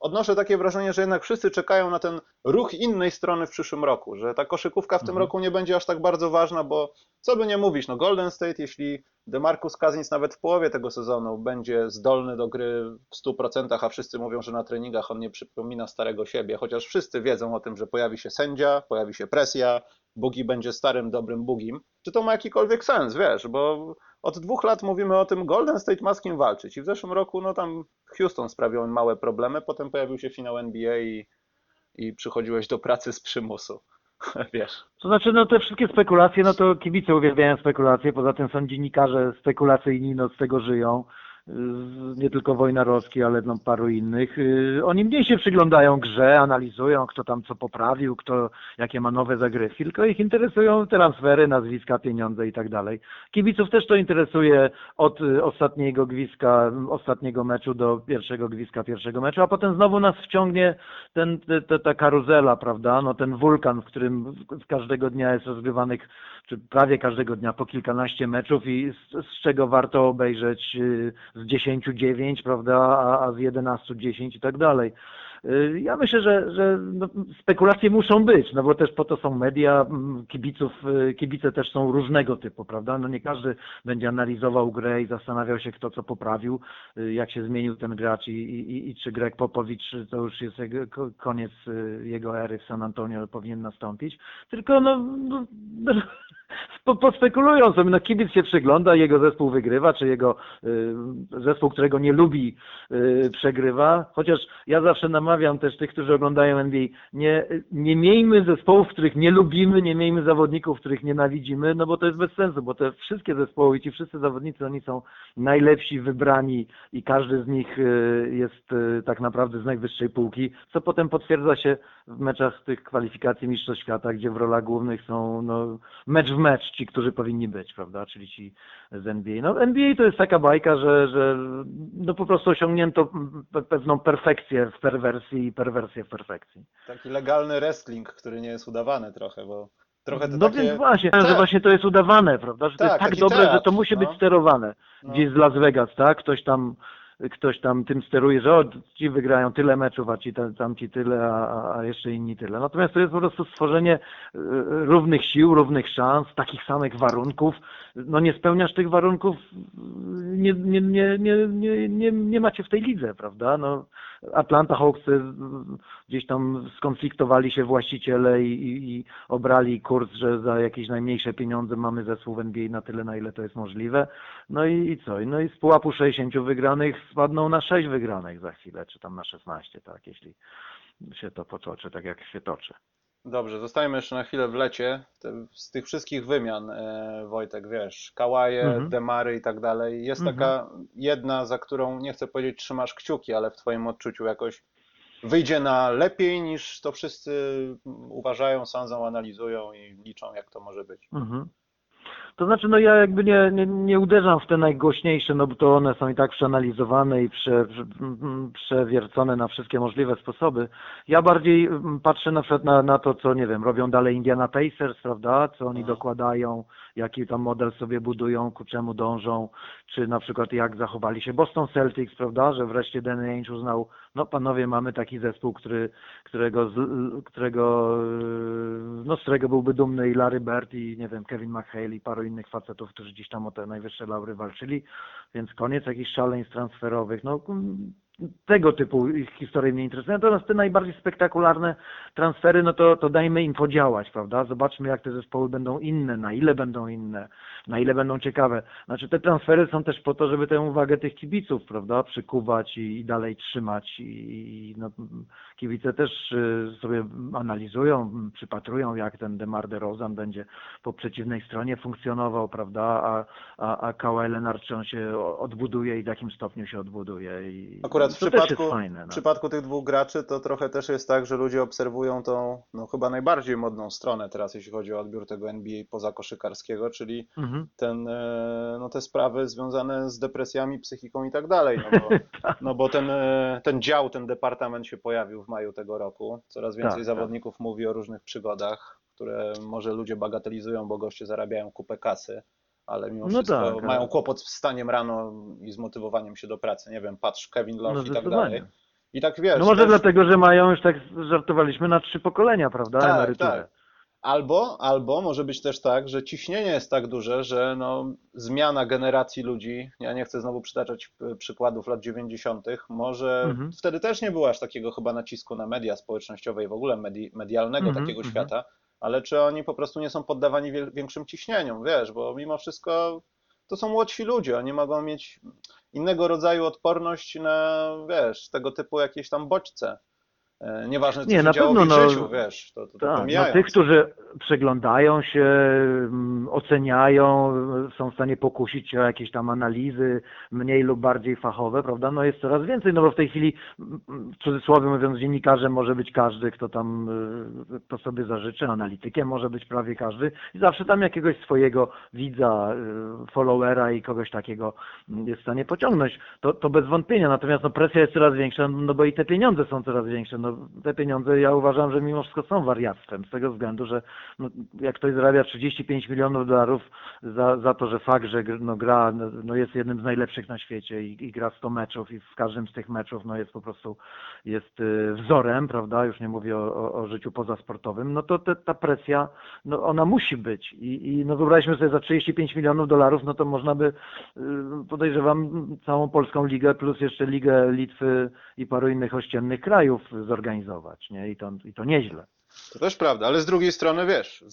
odnoszę takie wrażenie, że jednak wszyscy czekają na ten ruch innej strony w przyszłym roku, że ta koszykówka w tym mhm. roku nie będzie aż tak bardzo ważna, bo co by nie mówić, no Golden State, jeśli DeMarcus Cousins nawet w połowie tego sezonu będzie zdolny do gry w 100%, a wszyscy mówią, że na treningach on nie przypomina starego siebie, chociaż wszyscy wiedzą o tym, że pojawi się sędzia, pojawi się presja, Bugi będzie starym, dobrym Bugim, czy to ma jakikolwiek sens, wiesz, bo od dwóch lat mówimy o tym, Golden State ma z kim walczyć i w zeszłym roku no tam Houston sprawiał małe problemy, potem pojawił się finał NBA i, i przychodziłeś do pracy z przymusu. *laughs* Wiesz. To znaczy, no te wszystkie spekulacje, no to kibice uwielbiają spekulacje, poza tym są dziennikarze spekulacyjni, no z tego żyją. Nie tylko Wojnarowski, ale no paru innych, y, oni mniej się przyglądają grze, analizują, kto tam co poprawił, kto jakie ma nowe zagrywki, tylko ich interesują transfery, nazwiska, pieniądze i tak dalej. Kibiców też to interesuje od y, ostatniego gwizdka, ostatniego meczu do pierwszego gwizdka pierwszego meczu, a potem znowu nas wciągnie ten, ta, ta karuzela, prawda, no ten wulkan, w którym każdego dnia jest rozgrywanych, czy prawie każdego dnia po kilkanaście meczów i z, z czego warto obejrzeć y, z 10 9, prawda, a, a z 11 10 i tak dalej. Y, ja myślę, że, że no, spekulacje muszą być, no bo też po to są media, kibiców, y, kibice też są różnego typu, prawda? No nie każdy będzie analizował grę i zastanawiał się, kto co poprawił, y, jak się zmienił ten gracz i, i, i czy Greg Popowicz to już jest jego, koniec jego ery w San Antonio powinien nastąpić, tylko no, no, no *laughs* pospekulują sobie, no kibic się przygląda, jego zespół wygrywa, czy jego y, zespół, którego nie lubi, y, przegrywa, chociaż ja zawsze namawiam namawiam też tych, którzy oglądają NBA, nie, nie miejmy zespołów, których nie lubimy, nie miejmy zawodników, których nienawidzimy, no bo to jest bez sensu, bo te wszystkie zespoły i ci wszyscy zawodnicy, oni są najlepsi, wybrani i każdy z nich y, jest y, tak naprawdę z najwyższej półki, co potem potwierdza się w meczach tych kwalifikacji Mistrzostw Świata, gdzie w rolach głównych są no, mecz w mecz ci, którzy powinni być, prawda, czyli ci z NBA. No NBA to jest taka bajka, że, że no po prostu osiągnięto pewną perfekcję w perwersji i perwersję w perfekcji. Taki legalny wrestling, który nie jest udawany trochę, bo trochę to No takie... więc właśnie, tak. że właśnie to jest udawane, prawda, że to Tak, jest tak taki dobre, teatr, że to musi być no. sterowane. No. Gdzieś z Las Vegas, tak, ktoś tam ktoś tam tym steruje, że o, ci wygrają tyle meczów, a ci tam, tam ci tyle, a, a jeszcze inni tyle. Natomiast to jest po prostu stworzenie y, równych sił, równych szans, takich samych warunków. No nie spełniasz tych warunków, nie, nie, nie, nie, nie, nie, nie macie w tej lidze, prawda? No, Atlanta Hawks y, gdzieś tam skonfliktowali się właściciele i, i, i obrali kurs, że za jakieś najmniejsze pieniądze mamy zespół w NBA na tyle, na ile to jest możliwe. No i, i co? No i z pułapu 60 wygranych spadną na 6 wygranych za chwilę, czy tam na 16, tak, jeśli się to potoczy, tak jak się toczy. Dobrze, zostajemy jeszcze na chwilę w lecie. Z tych wszystkich wymian, e, Wojtek, wiesz, Kałaje, Mhm. Demary i tak dalej, jest Mhm. taka jedna, za którą nie chcę powiedzieć trzymasz kciuki, ale w twoim odczuciu jakoś wyjdzie na lepiej niż to wszyscy uważają, sądzą, analizują i liczą, jak to może być. Mhm. To znaczy, no ja jakby nie, nie, nie uderzam w te najgłośniejsze, no bo to one są i tak przeanalizowane i prze, przewiercone na wszystkie możliwe sposoby. Ja bardziej patrzę na przykład na, na to, co, nie wiem, robią dalej Indiana Pacers, prawda, co oni Mhm. dokładają, jaki tam model sobie budują, ku czemu dążą, czy na przykład jak zachowali się Boston Celtics, prawda, że wreszcie Danny Ainge uznał, no panowie, mamy taki zespół, który, którego, którego, yy, no z którego byłby dumny i Larry Bird i nie wiem, Kevin McHale i paru innych facetów, którzy gdzieś tam o te najwyższe laury walczyli, więc koniec jakichś szaleństw transferowych, no tego typu historie mnie interesują. Natomiast te najbardziej spektakularne transfery, no to, to dajmy im podziałać, prawda? Zobaczmy, jak te zespoły będą inne, na ile będą inne, na ile będą ciekawe. Znaczy te transfery są też po to, żeby tę uwagę tych kibiców, prawda, przykuwać i, i dalej trzymać i, no, kibice też y, sobie analizują, przypatrują, jak ten Demar DeRozan będzie po przeciwnej stronie funkcjonował, prawda, a, a, a Kawhi się odbuduje i w jakim stopniu się odbuduje. I Akurat w przypadku, fajne. w No. przypadku tych dwóch graczy to trochę też jest tak, że ludzie obserwują tą no, chyba najbardziej modną stronę teraz, jeśli chodzi o odbiór tego NBA poza koszykarskiego, czyli Mhm. ten, e, no, te sprawy związane z depresjami, psychiką i tak dalej. No bo, *laughs* no bo ten, e, ten dział, ten departament się pojawił w maju tego roku. Coraz więcej Tak, zawodników mówi o różnych przygodach, które może ludzie bagatelizują, bo goście zarabiają kupę kasy, ale mimo No wszystko tak, mają kłopot z wstaniem rano i zmotywowaniem się do pracy. Nie wiem, patrz, Kevin Love No i tak dalej. I tak wiesz. No może też- dlatego, że mają już tak żartowaliśmy na trzy pokolenia, prawda? Tak, Emeryturę. tak. Albo, albo może być też tak, że ciśnienie jest tak duże, że no, zmiana generacji ludzi, ja nie chcę znowu przytaczać e, przykładów lat 90., może Mhm. wtedy też nie było aż takiego chyba nacisku na media społecznościowe i w ogóle medi medialnego Mhm, takiego mhm. świata, ale czy oni po prostu nie są poddawani większym ciśnieniom, wiesz, bo mimo wszystko to są młodsi ludzie, oni mogą mieć innego rodzaju odporność na, wiesz, tego typu jakieś tam bodźce. E, nieważne, co Nie, się na działo pewno, w no, życiu, wiesz, to, to, to Tak, no tych, którzy przeglądają się, mm, oceniają, są w stanie pokusić się o jakieś tam analizy mniej lub bardziej fachowe, prawda? No jest coraz więcej, no bo w tej chwili, mm, w cudzysłowie mówiąc, dziennikarzem może być każdy, kto tam y, to sobie zażyczy, analitykiem może być prawie każdy i zawsze tam jakiegoś swojego widza, y, followera i kogoś takiego mm, jest w stanie pociągnąć. To, to bez wątpienia, natomiast no presja jest coraz większa, no bo i te pieniądze są coraz większe. No, te pieniądze ja uważam, że mimo wszystko są wariactwem, z tego względu, że no, jak ktoś zarabia 35 milionów dolarów za, za to, że fakt, że no, gra no, no, jest jednym z najlepszych na świecie i, i gra 100 meczów i w każdym z tych meczów no, jest po prostu jest y, wzorem, prawda, już nie mówię o, o, o życiu pozasportowym, no to te, ta presja, no ona musi być i, i no wyobraźmy sobie za 35 milionów dolarów, no to można by y, podejrzewam całą polską ligę plus jeszcze ligę Litwy i paru innych ościennych krajów zorganizować, nie? I to, i to nieźle. To też prawda, ale z drugiej strony wiesz,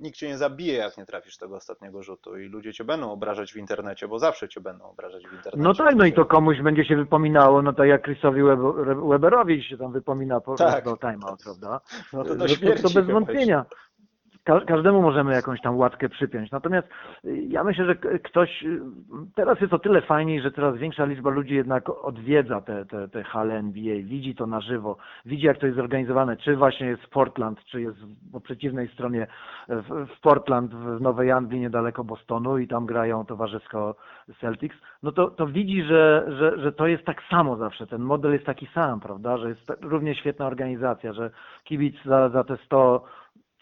nikt cię nie zabije, jak nie trafisz tego ostatniego rzutu i ludzie cię będą obrażać w internecie, bo zawsze cię będą obrażać w internecie. No tak, no i to komuś będzie się wypominało, no tak jak Chrisowi Web- Weberowi się tam wypomina po Tak. timeout, prawda? No to, No to, śmierci to bez wątpienia. Ka- Każdemu możemy jakąś tam łatkę przypiąć. Natomiast y, ja myślę, że ktoś, y, teraz jest o tyle fajniej, że coraz większa liczba ludzi jednak odwiedza te, te, te hale NBA, widzi to na żywo, widzi jak to jest zorganizowane, czy właśnie jest w Portland, czy jest po przeciwnej stronie w, w Portland, w Nowej Anglii, niedaleko Bostonu i tam grają towarzysko Celtics, no to, to widzi, że, że, że to jest tak samo zawsze, ten model jest taki sam, prawda, że jest równie świetna organizacja, że kibic za, za te 100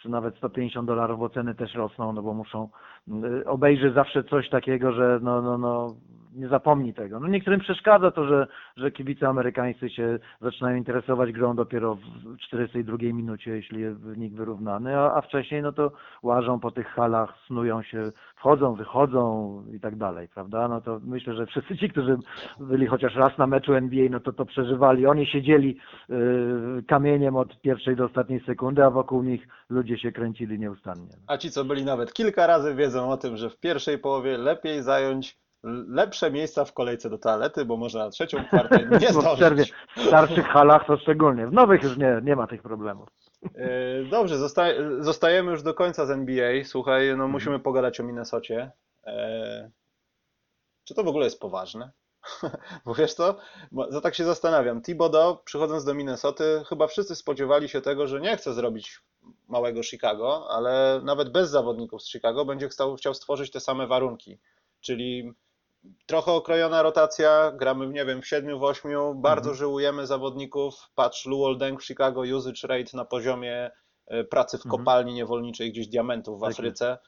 czy nawet 150 dolarów, bo ceny też rosną, no bo muszą, y, obejrzy zawsze coś takiego, że no, no, no, nie zapomni tego. No niektórym przeszkadza to, że, że kibice amerykańscy się zaczynają interesować grą dopiero w 42 minucie, jeśli wynik wyrównany, a, a wcześniej no to łażą po tych halach, snują się, wchodzą, wychodzą i tak dalej, prawda? No to myślę, że wszyscy ci, którzy byli chociaż raz na meczu NBA, no to to przeżywali. Oni siedzieli y, kamieniem od pierwszej do ostatniej sekundy, a wokół nich ludzie się kręcili nieustannie. A ci, co byli nawet kilka razy, wiedzą o tym, że w pierwszej połowie lepiej zająć lepsze miejsca w kolejce do toalety, bo można na trzecią kwartę *laughs* nie zdążyć. w starszych halach to szczególnie. W nowych już nie, nie ma tych problemów. E, Dobrze, zosta zostajemy już do końca z NBA. Słuchaj, no musimy pogadać o Minnesocie. E, Czy to w ogóle jest poważne? *laughs* Bo wiesz co, za tak się zastanawiam. Thibodeau, przychodząc do Minnesoty, chyba wszyscy spodziewali się tego, że nie chce zrobić małego Chicago, ale nawet bez zawodników z Chicago będzie chciał, chciał stworzyć te same warunki. Czyli trochę okrojona rotacja, gramy, nie wiem, w siedmiu, w ośmiu, bardzo Mhm. żyłujemy zawodników. Patrz, Luol Deng w Chicago, usage rate na poziomie e, pracy w Mhm. kopalni niewolniczej gdzieś diamentów w. Afryce.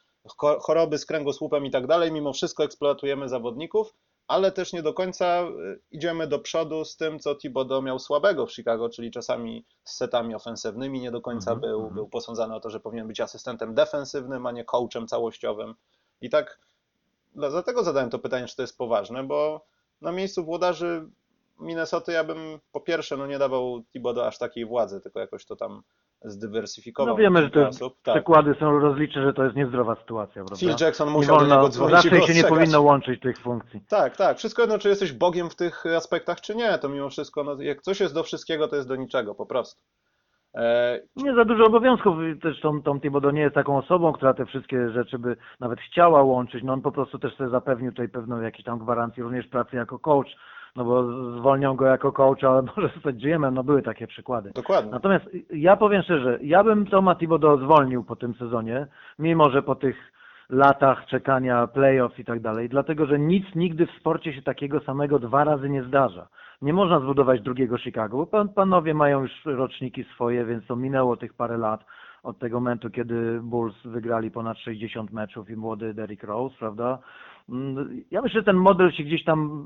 Cho- Choroby z kręgosłupem i tak dalej. Mimo wszystko eksploatujemy zawodników, ale też nie do końca e, idziemy do przodu z tym, co Thibodeau miał słabego w Chicago, czyli czasami z setami ofensywnymi. Nie do końca Mhm, był, mhm. był posądzany o to, że powinien być asystentem defensywnym, a nie coachem całościowym. I tak dla- dlatego zadałem to pytanie, czy to jest poważne, bo na miejscu włodarzy Minnesoty ja bym po pierwsze no nie dawał Thibodeau aż takiej władzy, tylko jakoś to tam zdywersyfikował. No wiemy, że te osób. Tak. przykłady są rozliczne, że to jest niezdrowa sytuacja, prawda? Phil Jackson nie musiał do niego wolno, dzwonić zawsze się nie powinno łączyć tych funkcji. Tak, tak. Wszystko jedno, czy jesteś Bogiem w tych aspektach, czy nie, to mimo wszystko, no, jak coś jest do wszystkiego, to jest do niczego, po prostu. E, Nie za dużo obowiązków. Też Tom, Tom Thibodeau nie jest taką osobą, która te wszystkie rzeczy by nawet chciała łączyć. No on po prostu też sobie zapewnił tutaj pewną jakieś tam gwarancję również pracy jako coach, no bo zwolnią go jako coacha, ale *laughs* może zostać GM-em, no były takie przykłady. dokładnie. Natomiast ja powiem szczerze, ja bym Toma Thibodeau zwolnił po tym sezonie, mimo że po tych latach czekania playoff i tak dalej, dlatego że nic nigdy w sporcie się takiego samego dwa razy nie zdarza. Nie można zbudować drugiego Chicago, bo pan, panowie mają już roczniki swoje, więc to minęło tych parę lat od tego momentu, kiedy Bulls wygrali ponad 60 meczów i młody Derrick Rose, prawda? Mm, Ja myślę, że ten model się gdzieś tam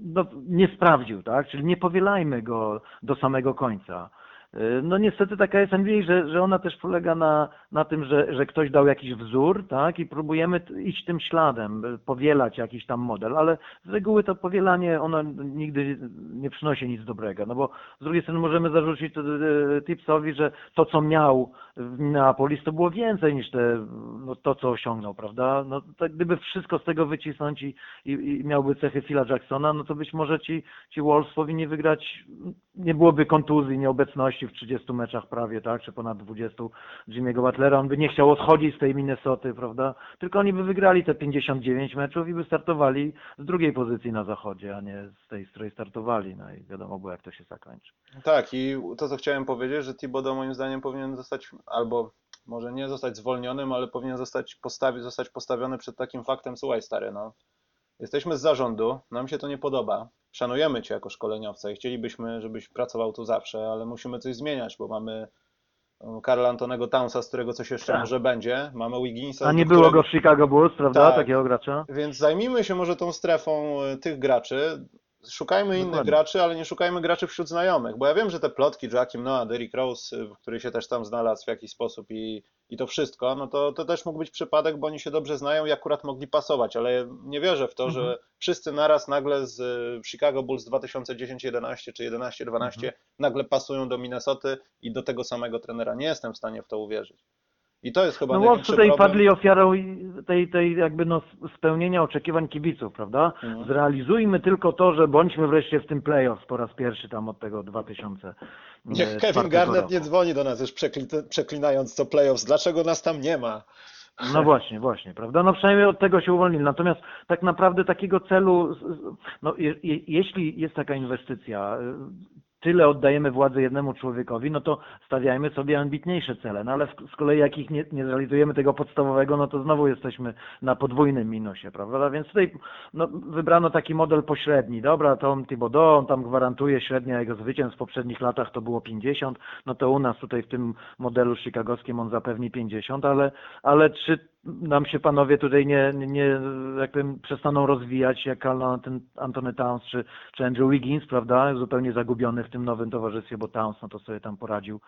no, nie sprawdził, tak? Czyli nie powielajmy go do samego końca. Y, No niestety taka jest NBA, że, że ona też polega na, na tym, że, że ktoś dał jakiś wzór, tak, i próbujemy iść tym śladem, y, powielać jakiś tam model, ale z reguły to powielanie, ono nigdy nie przynosi nic dobrego, no bo z drugiej strony możemy zarzucić y, Tipsowi, że to, co miał w Minneapolis, to było więcej niż te, no, to, co osiągnął, prawda? No, gdyby wszystko z tego wycisnąć i, i, i miałby cechy Phila Jacksona, no to być może ci, ci Wolves powinni wygrać, nie byłoby kontuzji, nieobecności w 30 meczach prawie, tak, czy ponad 20 Jimmy'ego Butlera, on by nie chciał odchodzić z tej Minnesoty, prawda? Tylko oni by wygrali te 59 meczów i by startowali z drugiej pozycji na zachodzie, a nie z tej, z której startowali, no i wiadomo było, jak to się zakończy. Tak, i to, co chciałem powiedzieć, że Thibodeau moim zdaniem powinien zostać, albo może nie zostać zwolnionym, ale powinien zostać, postawi, zostać postawiony przed takim faktem, słuchaj stary, no, jesteśmy z zarządu, nam się to nie podoba, szanujemy cię jako szkoleniowca i chcielibyśmy, żebyś pracował tu zawsze, ale musimy coś zmieniać, bo mamy um, Karla Antonego Townsa, z którego coś jeszcze Tak. może będzie, mamy Wigginsa, A nie do było którego- go w Chicago Bulls, prawda, Tak. takiego gracza? Więc zajmijmy się może tą strefą e, tych graczy. Szukajmy innych Dokładnie. graczy, ale nie szukajmy graczy wśród znajomych, bo ja wiem, że te plotki Joakim Noah, Derrick Rose, który się też tam znalazł w jakiś sposób i, i to wszystko, no to, to też mógł być przypadek, bo oni się dobrze znają i akurat mogli pasować, ale nie wierzę w to, że Mhm. wszyscy naraz nagle z y, Chicago Bulls 2010-11 czy 11-12 Mhm. nagle pasują do Minnesoty i do tego samego trenera. Nie jestem w stanie w to uwierzyć. I to jest chyba No największy tutaj problem. padli ofiarą tej, tej jakby no spełnienia oczekiwań kibiców, prawda? Mhm. Zrealizujmy tylko to, że bądźmy wreszcie w tym playoffs po raz pierwszy tam od tego 2000. Niech e, Kevin czwartego Garnett roku. nie dzwoni do nas już przekli- przeklinając co playoffs. Dlaczego nas tam nie ma? No właśnie, właśnie, prawda? No przynajmniej od tego się uwolnili. Natomiast tak naprawdę takiego celu, no je, je, jeśli jest taka inwestycja, tyle oddajemy władzy jednemu człowiekowi, no to stawiajmy sobie ambitniejsze cele. No ale z kolei jak ich nie, nie zrealizujemy tego podstawowego, no to znowu jesteśmy na podwójnym minusie, prawda? Więc tutaj no, wybrano taki model pośredni. Dobra, Tom Thibodeau, on tam gwarantuje średnia jego zwycięstw w poprzednich latach to było 50, no to u nas tutaj w tym modelu chicagowskim on zapewni 50, ale, ale czy nam się panowie tutaj nie, nie, jak powiem, przestaną rozwijać jak Antony Towns czy, czy Andrew Wiggins, prawda? Zupełnie zagubiony w tym nowym towarzystwie, bo Towns no to sobie tam poradził,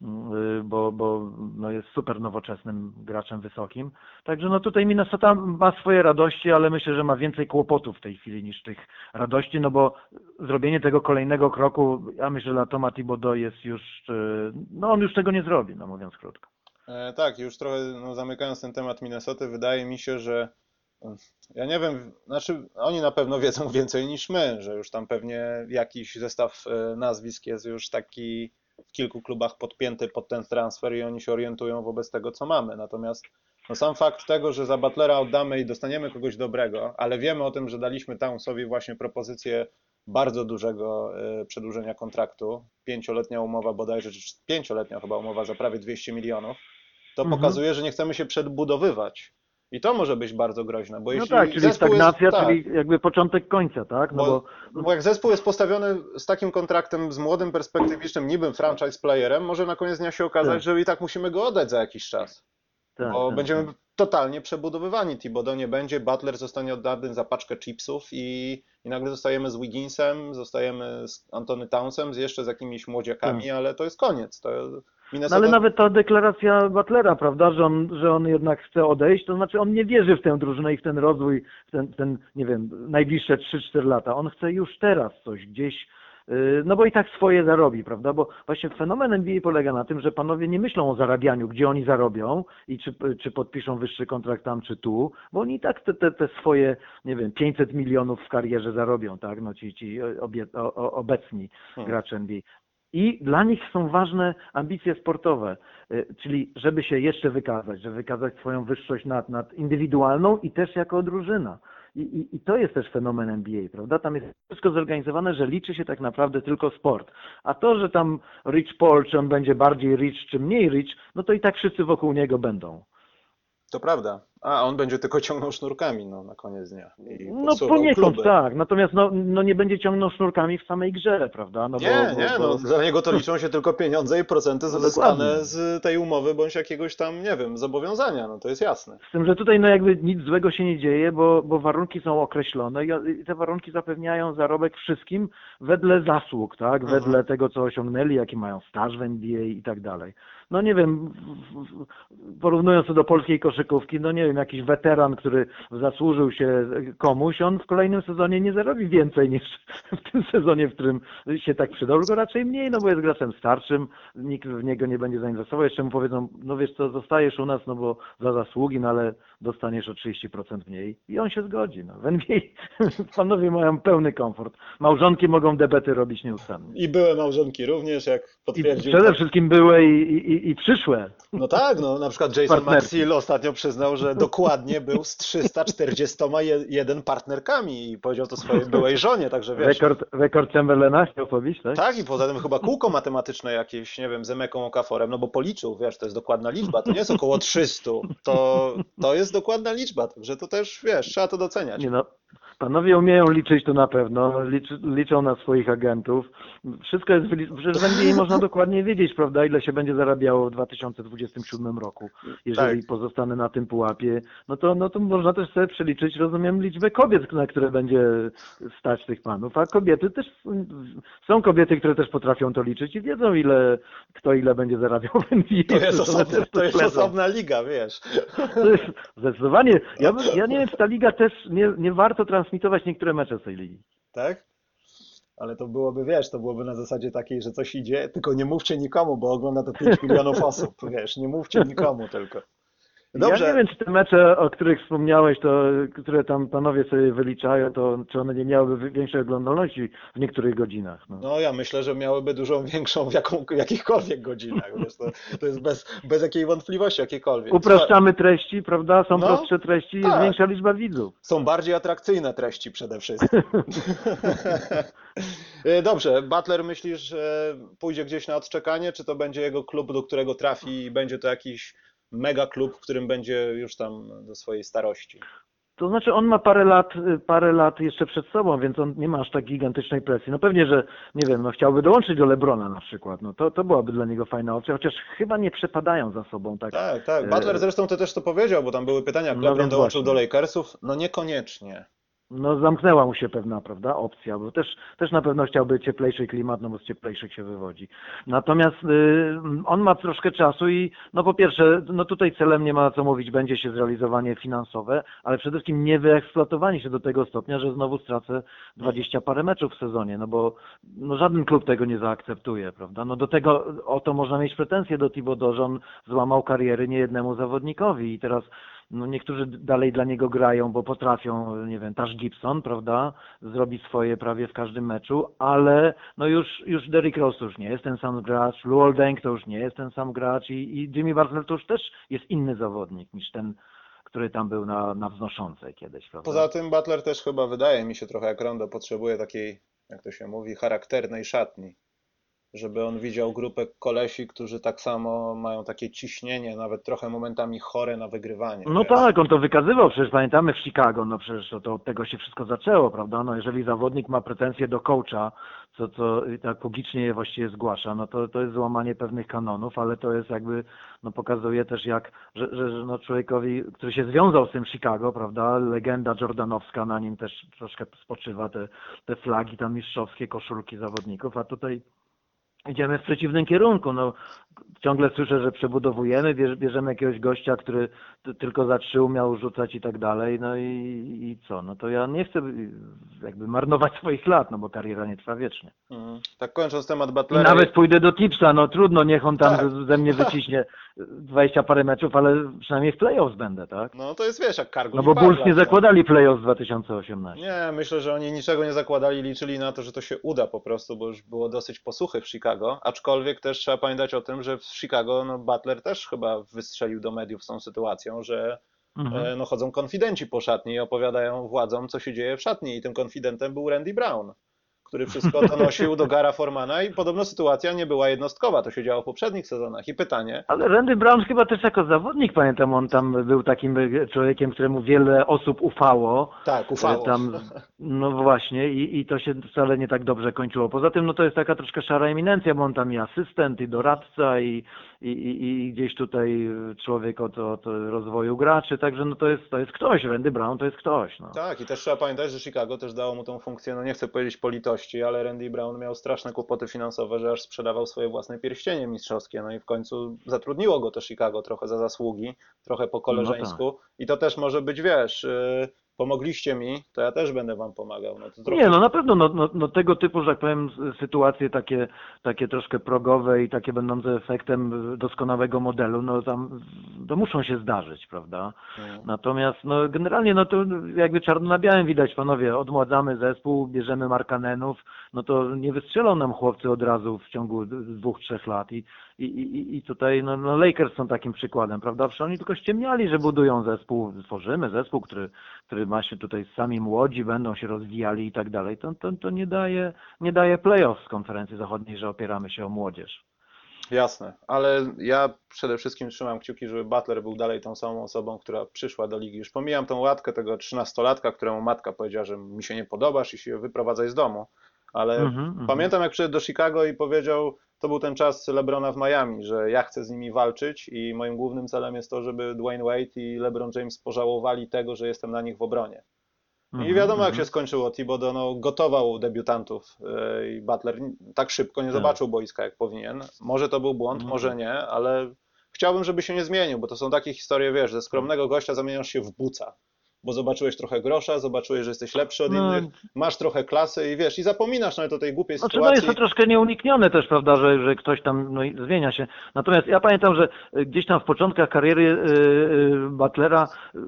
yy, bo, bo no jest super nowoczesnym graczem wysokim. Także no tutaj Minnesota ma swoje radości, ale myślę, że ma więcej kłopotów w tej chwili niż tych radości, no bo zrobienie tego kolejnego kroku, ja myślę, że dla Toma Thibodeau jest już, yy, no on już tego nie zrobi, no mówiąc krótko. E, tak, już trochę no, zamykając ten temat Minnesoty, wydaje mi się, że ja nie wiem, znaczy oni na pewno wiedzą *laughs* więcej niż my, że już tam pewnie jakiś zestaw e, nazwisk jest już taki w kilku klubach podpięty pod ten transfer i oni się orientują wobec tego, co mamy. Natomiast no, sam fakt tego, że za Butlera oddamy i dostaniemy kogoś dobrego, ale wiemy o tym, że daliśmy Townsowi właśnie propozycję bardzo dużego e, przedłużenia kontraktu, pięcioletnia umowa bodajże, czy pięcioletnia chyba umowa za prawie 200 milionów, to Mhm. pokazuje, że nie chcemy się przedbudowywać. I to może być bardzo groźne, bo No jeśli tak, czyli stagnacja, jest, tak, czyli jakby początek końca, tak? No bo, bo, bo jak zespół jest postawiony z takim kontraktem, z młodym, perspektywicznym, niby franchise playerem, może na koniec dnia się okazać, Tak. że i tak musimy go oddać za jakiś czas, tak, bo tak, będziemy tak. totalnie przebudowywani. Thibodeau nie będzie, Butler zostanie oddany za paczkę chipsów i, i nagle zostajemy z Wigginsem, zostajemy z Antony Townsem, z jeszcze z jakimiś młodziakami, ale to jest koniec. To Tak. No Minnesota... ale nawet ta deklaracja Butlera, prawda, że on, że on jednak chce odejść, to znaczy on nie wierzy w tę drużynę i w ten rozwój, w ten, ten nie wiem, najbliższe 3-4 lata. On chce już teraz coś gdzieś, yy, no bo i tak swoje zarobi, prawda, bo właśnie fenomen NBA polega na tym, że panowie nie myślą o zarabianiu, gdzie oni zarobią i czy, czy podpiszą wyższy kontrakt tam czy tu, bo oni i tak te, te, te swoje, nie wiem, 500 milionów w karierze zarobią, tak, no ci, ci obie, o, obecni Hmm. gracze NBA. I dla nich są ważne ambicje sportowe, y, czyli żeby się jeszcze wykazać, żeby wykazać swoją wyższość nad, nad indywidualną i też jako drużyna. I, i, I to jest też fenomen NBA, prawda? Tam jest wszystko zorganizowane, że liczy się tak naprawdę tylko sport. A to, że tam Rich Paul, czy on będzie bardziej rich, czy mniej rich, no to i tak wszyscy wokół niego będą. To prawda, A, on będzie tylko *laughs* ciągnął sznurkami no, na koniec dnia. I No poniekąd kluby. tak, natomiast no, no nie będzie ciągnął sznurkami w samej grze, prawda? No Nie, bo, nie, bo, no dla niego to liczą się tylko pieniądze i procenty No z tej umowy bądź jakiegoś tam, nie wiem, zobowiązania, no to jest jasne. Z tym, że tutaj no jakby nic złego się nie dzieje, bo, bo warunki są określone i te warunki zapewniają zarobek wszystkim wedle zasług, tak? Mhm. Wedle tego, co osiągnęli, jaki mają staż w NBA i tak dalej. No nie wiem, porównując to do polskiej koszykówki, no nie wiem, jakiś weteran, który zasłużył się komuś, on w kolejnym sezonie nie zarobi więcej niż *laughs* w tym sezonie, w którym się tak przydał, tylko raczej mniej, no bo jest graczem starszym, nikt w niego nie będzie zainwestował, jeszcze mu powiedzą, no wiesz co, zostajesz u nas, no bo za zasługi, no ale dostaniesz o 30% mniej i on się zgodzi, no. W NBA *laughs* panowie mają pełny komfort, małżonki mogą debety robić nieustannie. I były małżonki również, jak I potwierdził. przede wszystkim były i, i, i przyszłe. No tak, no na przykład Jason Partnerki. Maxill ostatnio przyznał, że dokładnie był z 341 partnerkami i powiedział to swojej byłej żonie, także wiesz. Rekord, rekord Chamberlaina chciał pobić, tak? Tak, i poza tym chyba kółko matematyczne jakieś, nie wiem, z Emeką Okaforem, no bo policzył, wiesz, to jest dokładna liczba, to nie jest około 300, to, to jest dokładna liczba, także to też, wiesz, trzeba to doceniać. Nie no, panowie umieją liczyć to na pewno, liczy, liczą na swoich agentów. Wszystko jest, przecież w NBA można *laughs* dokładnie wiedzieć, prawda, ile się będzie zarabiało w 2027 roku, jeżeli Tak. pozostanę na tym pułapie. No to, no to można też sobie przeliczyć, rozumiem, liczbę kobiet, na które będzie stać tych panów, a kobiety też, są kobiety, które też potrafią to liczyć i wiedzą, ile, kto ile będzie zarabiał w NBA. To jest, też to jest osobna liga, wiesz. To jest zdecydowanie. Ja, ja nie wiem, czy ta liga też nie, nie warto transmitować niektóre mecze z tej ligi. Tak? Ale to byłoby, wiesz, to byłoby na zasadzie takiej, że coś idzie, tylko nie mówcie nikomu, bo ogląda to 5 *laughs* milionów osób, wiesz, nie mówcie nikomu tylko. Dobrze, Ja nie wiem, czy te mecze, o których wspomniałeś, to, które tam panowie sobie wyliczają, to czy one nie miałyby większej oglądalności w niektórych godzinach. No. no ja myślę, że miałyby dużą *laughs* większą w jaką, jakichkolwiek godzinach, wiesz, to, to jest bez, bez jakiej wątpliwości, jakiejkolwiek. Upraszczamy treści, prawda? Są No, prostsze treści, jest tak. większa liczba widzów. Są bardziej atrakcyjne treści przede wszystkim. *laughs* *laughs* E, Dobrze, Butler myślisz, że pójdzie gdzieś na odczekanie, czy to będzie jego klub, do którego trafi i będzie to jakiś mega klub, w którym będzie już tam do swojej starości? To znaczy on ma parę lat, y, parę lat jeszcze przed sobą, więc on nie ma aż tak gigantycznej presji. No pewnie, że nie wiem, no chciałby dołączyć do Lebrona na przykład. No to, to byłaby dla niego fajna opcja, chociaż chyba nie przepadają za sobą tak. Tak, tak. Butler E, zresztą to też to powiedział, bo tam były pytania, jak No LeBron dołączył właśnie. do Lakersów. No niekoniecznie. No zamknęła mu się pewna, prawda, opcja, bo też, też na pewno chciałby cieplejszy klimat, no bo z cieplejszych się wywodzi. Natomiast y, on ma troszkę czasu i no po pierwsze, no tutaj celem nie ma co mówić, będzie się zrealizowanie finansowe, ale przede wszystkim nie wyeksploatowanie się do tego stopnia, że znowu stracę 20 parę meczów w sezonie, no bo no żaden klub tego nie zaakceptuje, prawda? No do tego o to można mieć pretensje do Thibodeau, że on złamał kariery niejednemu zawodnikowi i teraz no niektórzy dalej dla niego grają, bo potrafią, nie wiem, Tash Gibson, prawda, zrobić swoje prawie w każdym meczu, ale no już, już Derrick Rose już nie jest ten sam gracz, Luol Deng to już nie jest ten sam gracz i, i Jimmy Butler to już też jest inny zawodnik niż ten, który tam był na, na wznoszącej kiedyś, prawda? Poza tym Butler też chyba wydaje mi się trochę jak Rondo potrzebuje takiej, jak to się mówi, charakternej szatni. Żeby on widział grupę kolesi, którzy tak samo mają takie ciśnienie, nawet trochę momentami chore na wygrywanie. No wiesz. tak, on to wykazywał, przecież pamiętamy w Chicago, no przecież to, to od tego się wszystko zaczęło, prawda? No jeżeli zawodnik ma pretensje do coacha, co, co tak publicznie je właściwie zgłasza, no to, to jest złamanie pewnych kanonów, ale to jest jakby, no pokazuje też jak, że, że, że no człowiekowi, który się związał z tym Chicago, prawda, legenda jordanowska na nim też troszkę spoczywa, te, te flagi tam mistrzowskie, koszulki zawodników, a tutaj idziemy w przeciwnym kierunku. No, ciągle słyszę, że przebudowujemy, bierz- bierzemy jakiegoś gościa, który tylko za trzy umiał rzucać i tak dalej, no i, i co? No to ja nie chcę y, jakby marnować *laughs* swoich lat, no bo kariera nie trwa wiecznie. Mhm. Tak kończąc temat I Butlera. nawet pójdę do Tipsa, no trudno, niech on tam Tak. ze- mnie wyciśnie *laughs* 20 parę meczów, ale przynajmniej w playoffs będę, tak? No to jest wiesz, jak Kargus No bo i Bulls nie zakładali playoffs 2018. Nie, myślę, że oni niczego nie zakładali, liczyli na to, że to się uda po prostu, bo już było dosyć posuchy w Chicago, aczkolwiek też trzeba pamiętać o tym, że w Chicago no, Butler też chyba wystrzelił do mediów z tą sytuacją, że Mhm. e, no, chodzą konfidenci po szatni i opowiadają władzom, co się dzieje w szatni i tym konfidentem był Randy Brown, który wszystko to nosił do Gara Formana i podobno sytuacja nie była jednostkowa, to się działo w poprzednich sezonach. I pytanie, Ale Randy Brown chyba też jako zawodnik, pamiętam, on tam był takim człowiekiem, któremu wiele osób ufało. tak, ufało. Tam, no właśnie, i, i to się wcale nie tak dobrze kończyło. Poza tym, no to jest taka troszkę szara eminencja, bo on tam i asystent, i doradca, i, i, i, gdzieś tutaj człowiek od, od rozwoju graczy, także no to jest, to jest ktoś, Randy Brown to jest ktoś. No. Tak, i też trzeba pamiętać, że Chicago też dało mu tą funkcję, no nie chcę powiedzieć po litości, ale Randy Brown miał straszne kłopoty finansowe, że aż sprzedawał swoje własne pierścienie mistrzowskie, no i w końcu zatrudniło go to Chicago trochę za zasługi, trochę po koleżeńsku. i to też może być, wiesz, yy, pomogliście mi, to ja też będę wam pomagał. No to trochę... Nie, no na pewno no, no, no tego typu, że tak powiem, sytuacje takie, takie troszkę progowe i takie będące efektem doskonałego modelu, no tam to muszą się zdarzyć, prawda? Mm. Natomiast no generalnie no to jakby czarno na białym widać, panowie, odmładzamy zespół, bierzemy Markanenów, no to nie wystrzelą nam chłopcy od razu w ciągu dwóch, trzech lat i, i, i, i tutaj no, no Lakers są takim przykładem, prawda? Przecież oni tylko ściemniali, że budują zespół, tworzymy zespół, który, który ma się tutaj sami młodzi, będą się rozwijali i tak dalej. To, to, to nie daje, nie daje playoff z konferencji zachodniej, że opieramy się o młodzież. Jasne, ale ja przede wszystkim trzymam kciuki, żeby Butler był dalej tą samą osobą, która przyszła do ligi. Już pomijam tą łatkę tego trzynastolatka, któremu matka powiedziała, że mi się nie podobasz i się wyprowadzaj z domu. Ale Mhm, pamiętam, jak przyszedł do Chicago i powiedział, to był ten czas LeBrona w Miami, że ja chcę z nimi walczyć i moim głównym celem jest to, żeby Dwayne Wade i LeBron James pożałowali tego, że jestem na nich w obronie. I Mhm, wiadomo, jak mhm. się skończyło. Thibodeau no, gotował debiutantów yy, i Butler tak szybko nie Tak. zobaczył boiska, jak powinien. Może to był błąd, Mhm. może nie, ale chciałbym, żeby się nie zmienił, bo to są takie historie, wiesz, ze skromnego gościa zamieniasz się w buca. Bo zobaczyłeś trochę grosza, zobaczyłeś, że jesteś lepszy od No. innych, masz trochę klasy i wiesz, i zapominasz nawet o tej głupiej Znaczy, no sytuacji. jest to troszkę nieuniknione też, prawda, że, że ktoś tam no, zmienia się. Natomiast ja pamiętam, że y, gdzieś tam w początkach kariery y, y, Butlera y,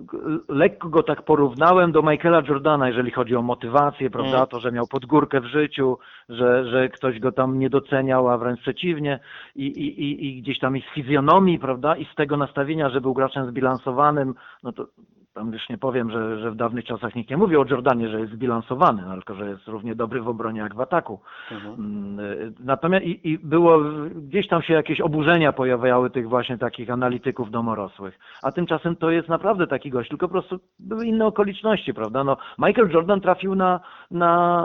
lekko go tak porównałem do Michaela Jordana, jeżeli chodzi o motywację, prawda, Mm. to, że miał podgórkę w życiu, że, że ktoś go tam nie doceniał, a wręcz przeciwnie i, i, i, i gdzieś tam i z fizjonomii, prawda, i z tego nastawienia, że był graczem zbilansowanym, no to tam już nie powiem, że, że w dawnych czasach nikt nie mówił o Jordanie, że jest zbilansowany, no, tylko że jest równie dobry w obronie jak w ataku. Mhm. Mm, y, Natomiast i, i było, gdzieś tam się jakieś oburzenia pojawiały tych właśnie takich analityków domorosłych. A tymczasem to jest naprawdę taki gość, tylko po prostu były inne okoliczności, prawda? No, Michael Jordan trafił na, na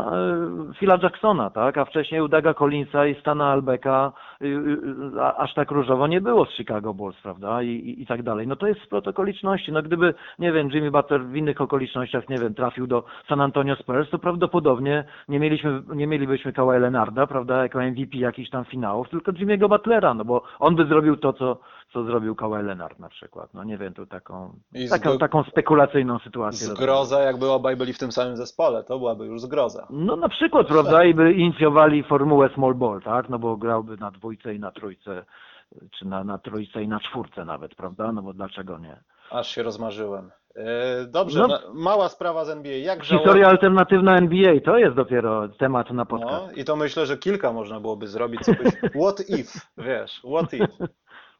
e, Phila Jacksona, tak? A wcześniej u Daga Collinsa i Stana Albeka y, y, aż tak różowo nie było z Chicago Bulls, prawda? I, i, i tak dalej. No to jest splot okoliczności. No gdyby, nie wiem, Jimmy Butler w innych okolicznościach, nie wiem, trafił do San Antonio Spurs, to prawdopodobnie nie mieliśmy, nie mielibyśmy Kawhi Leonarda, prawda, jako MVP jakichś tam finałów, tylko Jimmy'ego Butlera, no bo on by zrobił to, co, co zrobił Kawhi Leonard na przykład. No nie wiem, tu taką, taką, taką spekulacyjną sytuację. Zgroza, jakby obaj byli w tym samym zespole, to byłaby już zgroza. No na przykład, prawda, i by inicjowali formułę small ball, tak, no bo grałby na dwójce i na trójce, czy na, na trójce i na czwórce nawet, prawda, no bo dlaczego nie? Aż się rozmarzyłem. E, Dobrze, No. mała sprawa z NBA. Jak. Historia alternatywna NBA, to jest dopiero temat na podcast. No, I to myślę, że kilka można byłoby zrobić. Byś... *laughs* What if, wiesz, what if.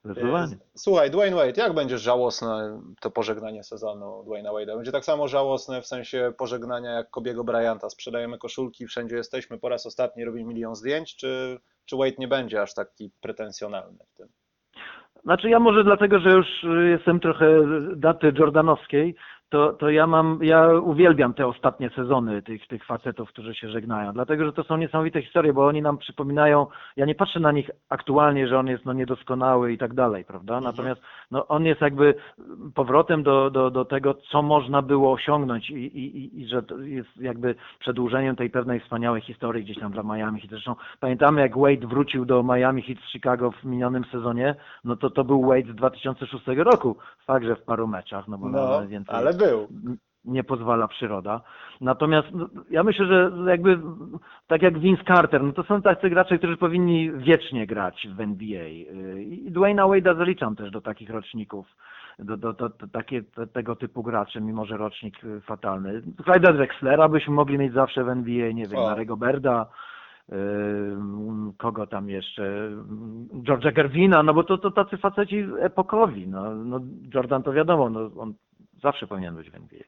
Zdecydowanie. E, Słuchaj, Dwayne Wade, jak będzie żałosne to pożegnanie sezonu Dwayne'a Wade'a? Będzie tak samo żałosne w sensie pożegnania jak Kobiego Bryanta. Sprzedajemy koszulki, wszędzie jesteśmy, po raz ostatni robimy milion zdjęć, czy, czy Wade nie będzie aż taki pretensjonalny w tym? Znaczy ja może dlatego, że już y, jestem trochę daty jordanowskiej, to, to ja mam, ja uwielbiam te ostatnie sezony tych, tych facetów, którzy się żegnają, dlatego, że to są niesamowite historie, bo oni nam przypominają, ja nie patrzę na nich aktualnie, że on jest no niedoskonały i tak dalej, prawda, natomiast no, on jest jakby powrotem do, do, do tego, co można było osiągnąć i, i, i- i że to jest jakby przedłużeniem tej pewnej wspaniałej historii gdzieś tam dla Miami Heat. Zresztą pamiętamy, jak Wade wrócił do Miami Heat z Chicago w minionym sezonie, no to to był Wade z 2006 roku, fakt, że w paru meczach, no bo No, więcej ale był. nie pozwala przyroda. Natomiast no, ja myślę, że jakby tak jak Vince Carter, no to są tacy gracze, którzy powinni wiecznie grać w NBA. I Dwayna Wade'a zaliczam też do takich roczników, do, do, do, do takie, te, tego typu graczy, mimo że rocznik fatalny. Clyde'a Drexlera byśmy mogli mieć zawsze w NBA, nie wiem. Larego Berda, kogo tam jeszcze, George'a Gerwina, no bo to, to tacy faceci epokowi. No, no Jordan to wiadomo, no, on zawsze powinien być w NBA.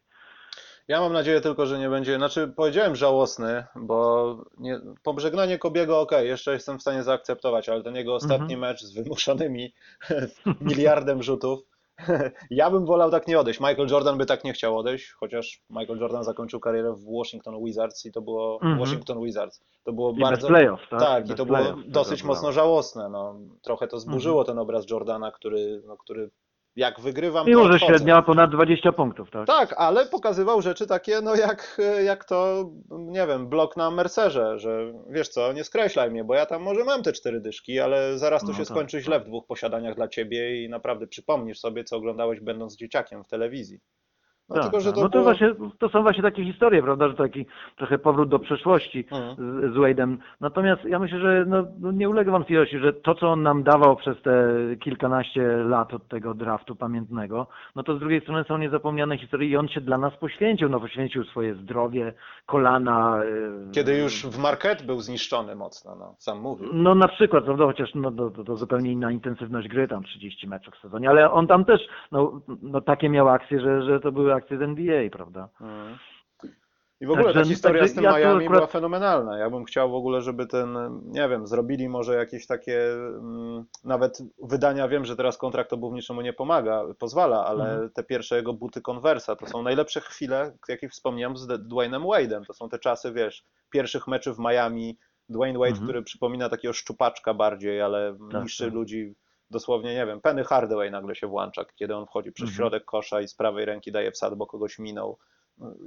Ja mam nadzieję tylko, że nie będzie, znaczy powiedziałem żałosny, bo nie, pożegnanie Kobiego ok, jeszcze jestem w stanie zaakceptować, ale ten jego ostatni Mhm. mecz z wymuszonymi *laughs* miliardem rzutów, *laughs* ja bym wolał tak nie odejść. Michael Jordan by tak nie chciał odejść, chociaż Michael Jordan zakończył karierę w Washington Wizards i to było Mhm. Washington Wizards. To było I bardzo playoff, tak? tak, i to było tego dosyć było. mocno żałosne. No, trochę to zburzyło Mhm. ten obraz Jordana, który, no, który jak wygrywam, Mimo, że odchodzę. średnia ponad 20 punktów, tak? Tak, ale pokazywał rzeczy takie, no jak, jak to, nie wiem, blok na Mercerze, że wiesz co, nie skreślaj mnie, bo ja tam może mam te cztery dyszki, ale zaraz to No się tak, skończy tak. źle w dwóch posiadaniach dla ciebie i naprawdę przypomnisz sobie, co oglądałeś będąc dzieciakiem w telewizji. No Tak, tylko, że tak. to no to, było... właśnie, to są właśnie takie historie, prawda, że taki trochę powrót do przeszłości Mhm. z, z Wade'em. Natomiast ja myślę, że no, no nie ulega wątpliwości, że to, co on nam dawał przez te kilkanaście lat od tego draftu pamiętnego, no to z drugiej strony są niezapomniane historie i on się dla nas poświęcił. No poświęcił swoje zdrowie, kolana. y, Kiedy już w market był zniszczony mocno, no, sam mówił. No na przykład, prawda, chociaż no, to, to, to zupełnie inna intensywność gry, tam 30 meczów w sezonie, ale on tam też, no, no takie miał akcje, że, że to były akcje z NBA, prawda? Mhm. I w ogóle ta Także- historia także z tym ja Miami akurat- była fenomenalna. Ja bym chciał w ogóle, żeby ten, nie wiem, zrobili może jakieś takie, mm, nawet wydania, wiem, że teraz kontrakt obu w niczemu nie pomaga, pozwala, ale Mhm. te pierwsze jego buty Conversa to są najlepsze chwile, jakie wspomniałem z Dwaynem Wade'em. To są te czasy, wiesz, pierwszych meczów w Miami. Dwayne Wade, Mhm. który przypomina takiego szczupaczka bardziej, ale Tak, niszczy tak. ludzi dosłownie, nie wiem, Penny Hardaway nagle się włącza, kiedy on wchodzi przez Mhm. środek kosza i z prawej ręki daje wsad, bo kogoś minął.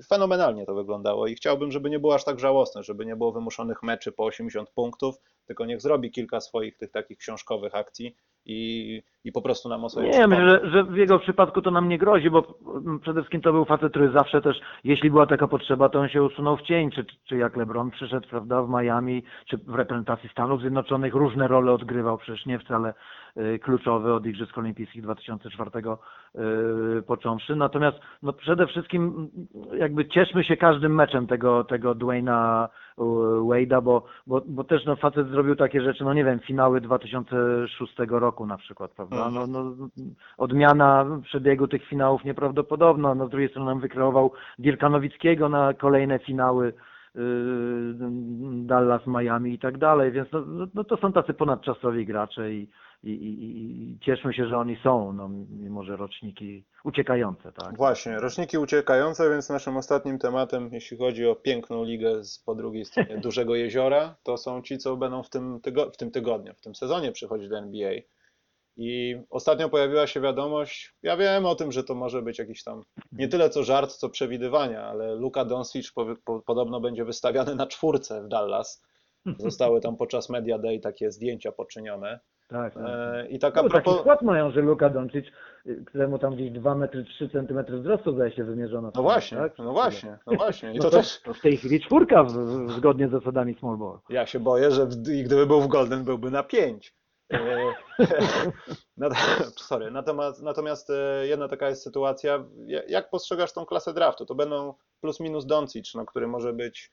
Fenomenalnie to wyglądało i chciałbym, żeby nie było aż tak żałosne, żeby nie było wymuszonych meczy po 80 punktów, tylko niech zrobi kilka swoich tych takich książkowych akcji i, i po prostu nam o sobie Nie, myślę, że, że w jego przypadku to nam nie grozi, bo mm, przede wszystkim to był facet, który zawsze też, jeśli była taka potrzeba, to on się usunął w cień, czy, czy jak LeBron przyszedł, prawda, w Miami, czy w reprezentacji Stanów Zjednoczonych, różne role odgrywał, przecież nie wcale y, kluczowy od Igrzysk Olimpijskich 2004 y, począwszy. Natomiast no przede wszystkim mm, jakby cieszmy się każdym meczem tego, tego Dwayna Wade'a, bo, bo, bo też no facet zrobił takie rzeczy, no nie wiem, finały 2006 roku na przykład, prawda? No, no, odmiana przebiegu tych finałów nieprawdopodobna. No, z drugiej strony nam wykreował Dirka Nowickiego na kolejne finały yy, Dallas, Miami i tak dalej, więc no, no, no to są tacy ponadczasowi gracze i, i, i, i cieszmy się, że oni są, no, mimo że roczniki uciekające, tak? Właśnie, roczniki uciekające, więc naszym ostatnim tematem, jeśli chodzi o piękną ligę z po drugiej stronie *laughs* Dużego Jeziora, to są ci, co będą w tym, tygo- w tym tygodniu, w tym sezonie przychodzić do NBA. I ostatnio pojawiła się wiadomość, ja wiem o tym, że to może być jakiś tam nie tyle co żart, co przewidywania, ale Luka Doncic po, po, podobno będzie wystawiany na czwórce w Dallas. *laughs* Zostały tam podczas Media Day takie zdjęcia poczynione. Tak, tak. E, I taka No, taki propos... skład mają, że Luka Doncic, y, któremu tam gdzieś 2 metry 3 centymetry wzrostu zdaje się wymierzono. No właśnie, tak? no właśnie, no właśnie. I No to to, też to w tej chwili czwórka w, zgodnie z zasadami small ball. Ja się boję, że w, gdyby był w Golden, byłby na 5. *laughs* Sorry, natomiast, natomiast e, jedna taka jest sytuacja. Ja- Jak postrzegasz tą klasę draftu? To będą plus minus Doncic, no, który może być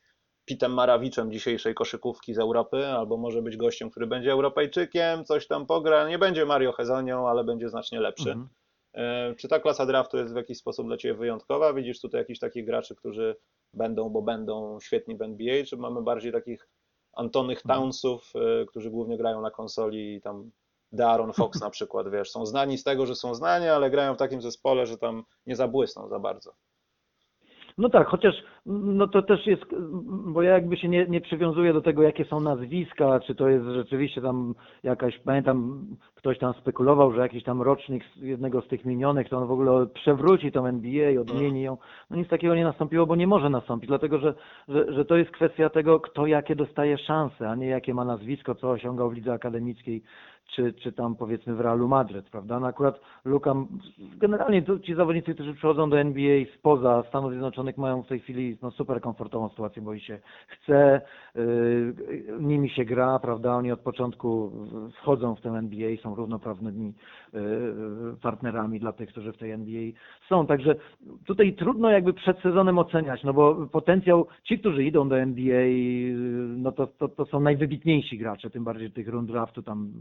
Pitem Marawiczem dzisiejszej koszykówki z Europy, albo może być gościem, który będzie Europejczykiem, coś tam pogra. Nie będzie Mario Hezonią, ale będzie znacznie lepszy. Mhm. E, Czy ta klasa draftu jest w jakiś sposób dla Ciebie wyjątkowa? Widzisz tutaj jakichś takich graczy, którzy będą, bo będą świetni w NBA, czy mamy bardziej takich Antonych Townsów, e, którzy głównie grają na konsoli i tam De'Aaron Fox *laughs* na przykład, wiesz, są znani z tego, że są znani, ale grają w takim zespole, że tam nie zabłysną za bardzo. No tak, chociaż no to też jest, bo ja jakby się nie, nie przywiązuję do tego, jakie są nazwiska, czy to jest rzeczywiście tam jakaś, pamiętam, ktoś tam spekulował, że jakiś tam rocznik jednego z tych minionych, to on w ogóle przewróci tą NBA, odmieni ją. No nic takiego nie nastąpiło, bo nie może nastąpić, dlatego że, że, że to jest kwestia tego, kto jakie dostaje szanse, a nie jakie ma nazwisko, co osiągał w lidze akademickiej, czy, czy tam powiedzmy w Realu Madryt, prawda? No akurat Luka, generalnie ci zawodnicy, którzy przychodzą do NBA spoza Stanów Zjednoczonych mają w tej chwili no, super komfortową sytuację, bo i się chce, yy, nimi się gra, prawda? Oni od początku wchodzą w tę NBA, są równoprawnymi yy, partnerami dla tych, którzy w tej NBA są. Także tutaj trudno jakby przed sezonem oceniać, no bo potencjał, ci, którzy idą do NBA, yy, no to, to, to są najwybitniejsi gracze, tym bardziej tych rund draftu tam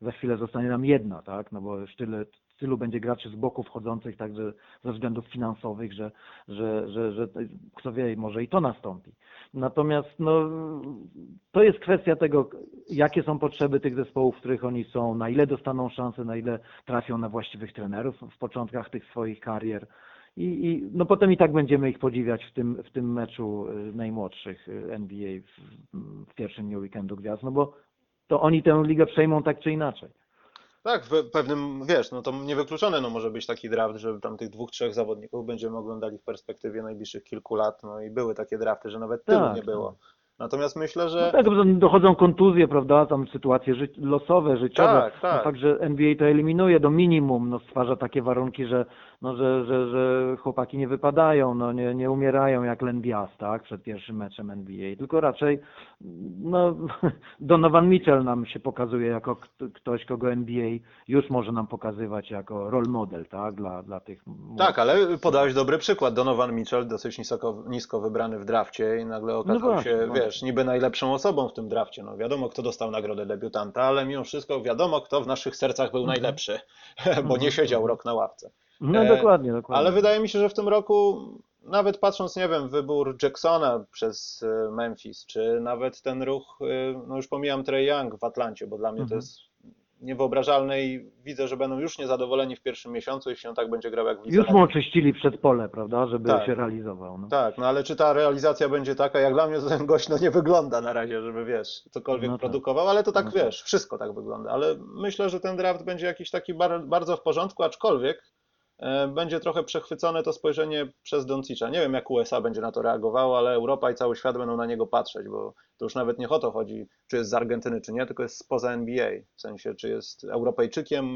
za chwilę zostanie nam jedna, tak? No bo już tyle, tylu będzie graczy z boku wchodzących, także ze względów finansowych, że, że, że, że kto wie, może i to nastąpi. Natomiast no, to jest kwestia tego, jakie są potrzeby tych zespołów, w których oni są, na ile dostaną szansę, na ile trafią na właściwych trenerów w początkach tych swoich karier. I, I, no potem i tak będziemy ich podziwiać w tym, w tym meczu y, najmłodszych y, NBA w, w pierwszym dniu weekendu gwiazd, no bo to oni tę ligę przejmą tak czy inaczej. Tak, w pewnym, wiesz, no to niewykluczone no może być taki draft, że tam tych dwóch, trzech zawodników będziemy oglądali w perspektywie najbliższych kilku lat, no i były takie drafty, że nawet tylu Tak, nie było. tak. Natomiast myślę, że No tak, dochodzą kontuzje, prawda, tam sytuacje ży losowe, życiowe. Tak, tak. No fakt, że NBA to eliminuje do minimum, no stwarza takie warunki, że, no, że, że, że chłopaki nie wypadają, no nie, nie umierają jak Len Bias, tak, przed pierwszym meczem NBA, tylko raczej no, *laughs* Donovan Mitchell nam się pokazuje jako ktoś, kogo NBA już może nam pokazywać jako role model, tak, dla, dla tych tak, ale podałeś dobry przykład. Donovan Mitchell, dosyć nisko, nisko wybrany w drafcie i nagle okazał właśnie, się, właśnie. wiesz, niby najlepszą osobą w tym drafcie. No wiadomo, kto dostał nagrodę debiutanta, ale mimo wszystko wiadomo, kto w naszych sercach był Mhm. najlepszy, *laughs* bo nie Mhm. siedział rok na ławce. No E, dokładnie, dokładnie. Ale wydaje mi się, że w tym roku, nawet patrząc, nie wiem, wybór Jacksona przez e, Memphis, czy nawet ten ruch, e, no już pomijam Trey Young w Atlancie, bo dla mnie to Mhm. jest niewyobrażalne i widzę, że będą już niezadowoleni w pierwszym miesiącu, jeśli on tak będzie grał jak w Już mu oczyścili przed pole, prawda, żeby Tak. się realizował. No. Tak, no ale czy ta realizacja będzie taka, jak dla mnie to ten gość no nie wygląda na razie, żeby wiesz, cokolwiek No tak. produkował, ale to tak No tak. wiesz, wszystko tak wygląda, ale myślę, że ten draft będzie jakiś taki bar, bardzo w porządku, aczkolwiek będzie trochę przechwycone to spojrzenie przez Doncicza. Nie wiem, jak USA będzie na to reagowało, ale Europa i cały świat będą na niego patrzeć, bo to już nawet nie o to chodzi, czy jest z Argentyny, czy nie, tylko jest spoza NBA, w sensie, czy jest Europejczykiem,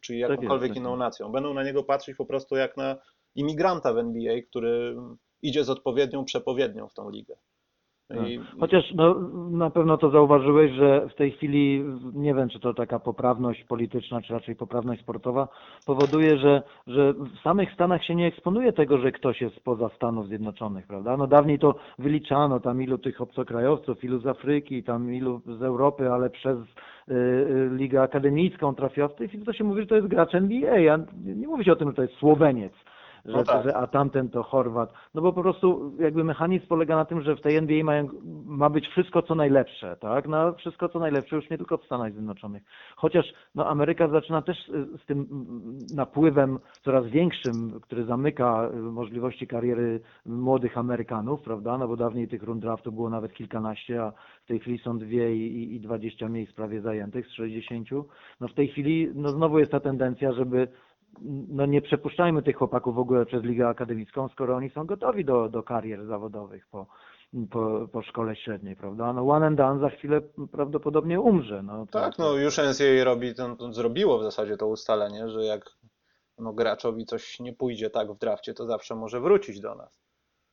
czy jakąkolwiek tak inną jest. nacją. Będą na niego patrzeć po prostu jak na imigranta w NBA, który idzie z odpowiednią przepowiednią w tą ligę. I, Chociaż no, na pewno to zauważyłeś, że w tej chwili, nie wiem czy to taka poprawność polityczna, czy raczej poprawność sportowa, powoduje, że, że w samych Stanach się nie eksponuje tego, że ktoś jest spoza Stanów Zjednoczonych, prawda? No dawniej to wyliczano tam ilu tych obcokrajowców, ilu z Afryki, tam ilu z Europy, ale przez y, y, ligę akademicką trafiła. W tej chwili to się mówi, że to jest gracz NBA, a nie, nie mówi się o tym, że to jest Słoweniec. Że, No tak. że, a tamten to Chorwat. No bo po prostu jakby mechanizm polega na tym, że w tej NBA mają, ma być wszystko co najlepsze, tak? No, wszystko co najlepsze już nie tylko w Stanach Zjednoczonych. Chociaż no, Ameryka zaczyna też z tym mm, napływem coraz większym, który zamyka y, możliwości kariery młodych Amerykanów, prawda? No bo dawniej tych rund draftu było nawet kilkanaście, a w tej chwili są dwie i, i 20 miejsc prawie zajętych z 60. No w tej chwili no znowu jest ta tendencja, żeby no nie przepuszczajmy tych chłopaków w ogóle przez ligę akademicką, skoro oni są gotowi do, do karier zawodowych po, po, po szkole średniej, prawda? No one and done za chwilę prawdopodobnie umrze. No, to, tak, no już NCAA robi, to, to zrobiło w zasadzie to ustalenie, że jak no, graczowi coś nie pójdzie tak w drafcie, to zawsze może wrócić do nas.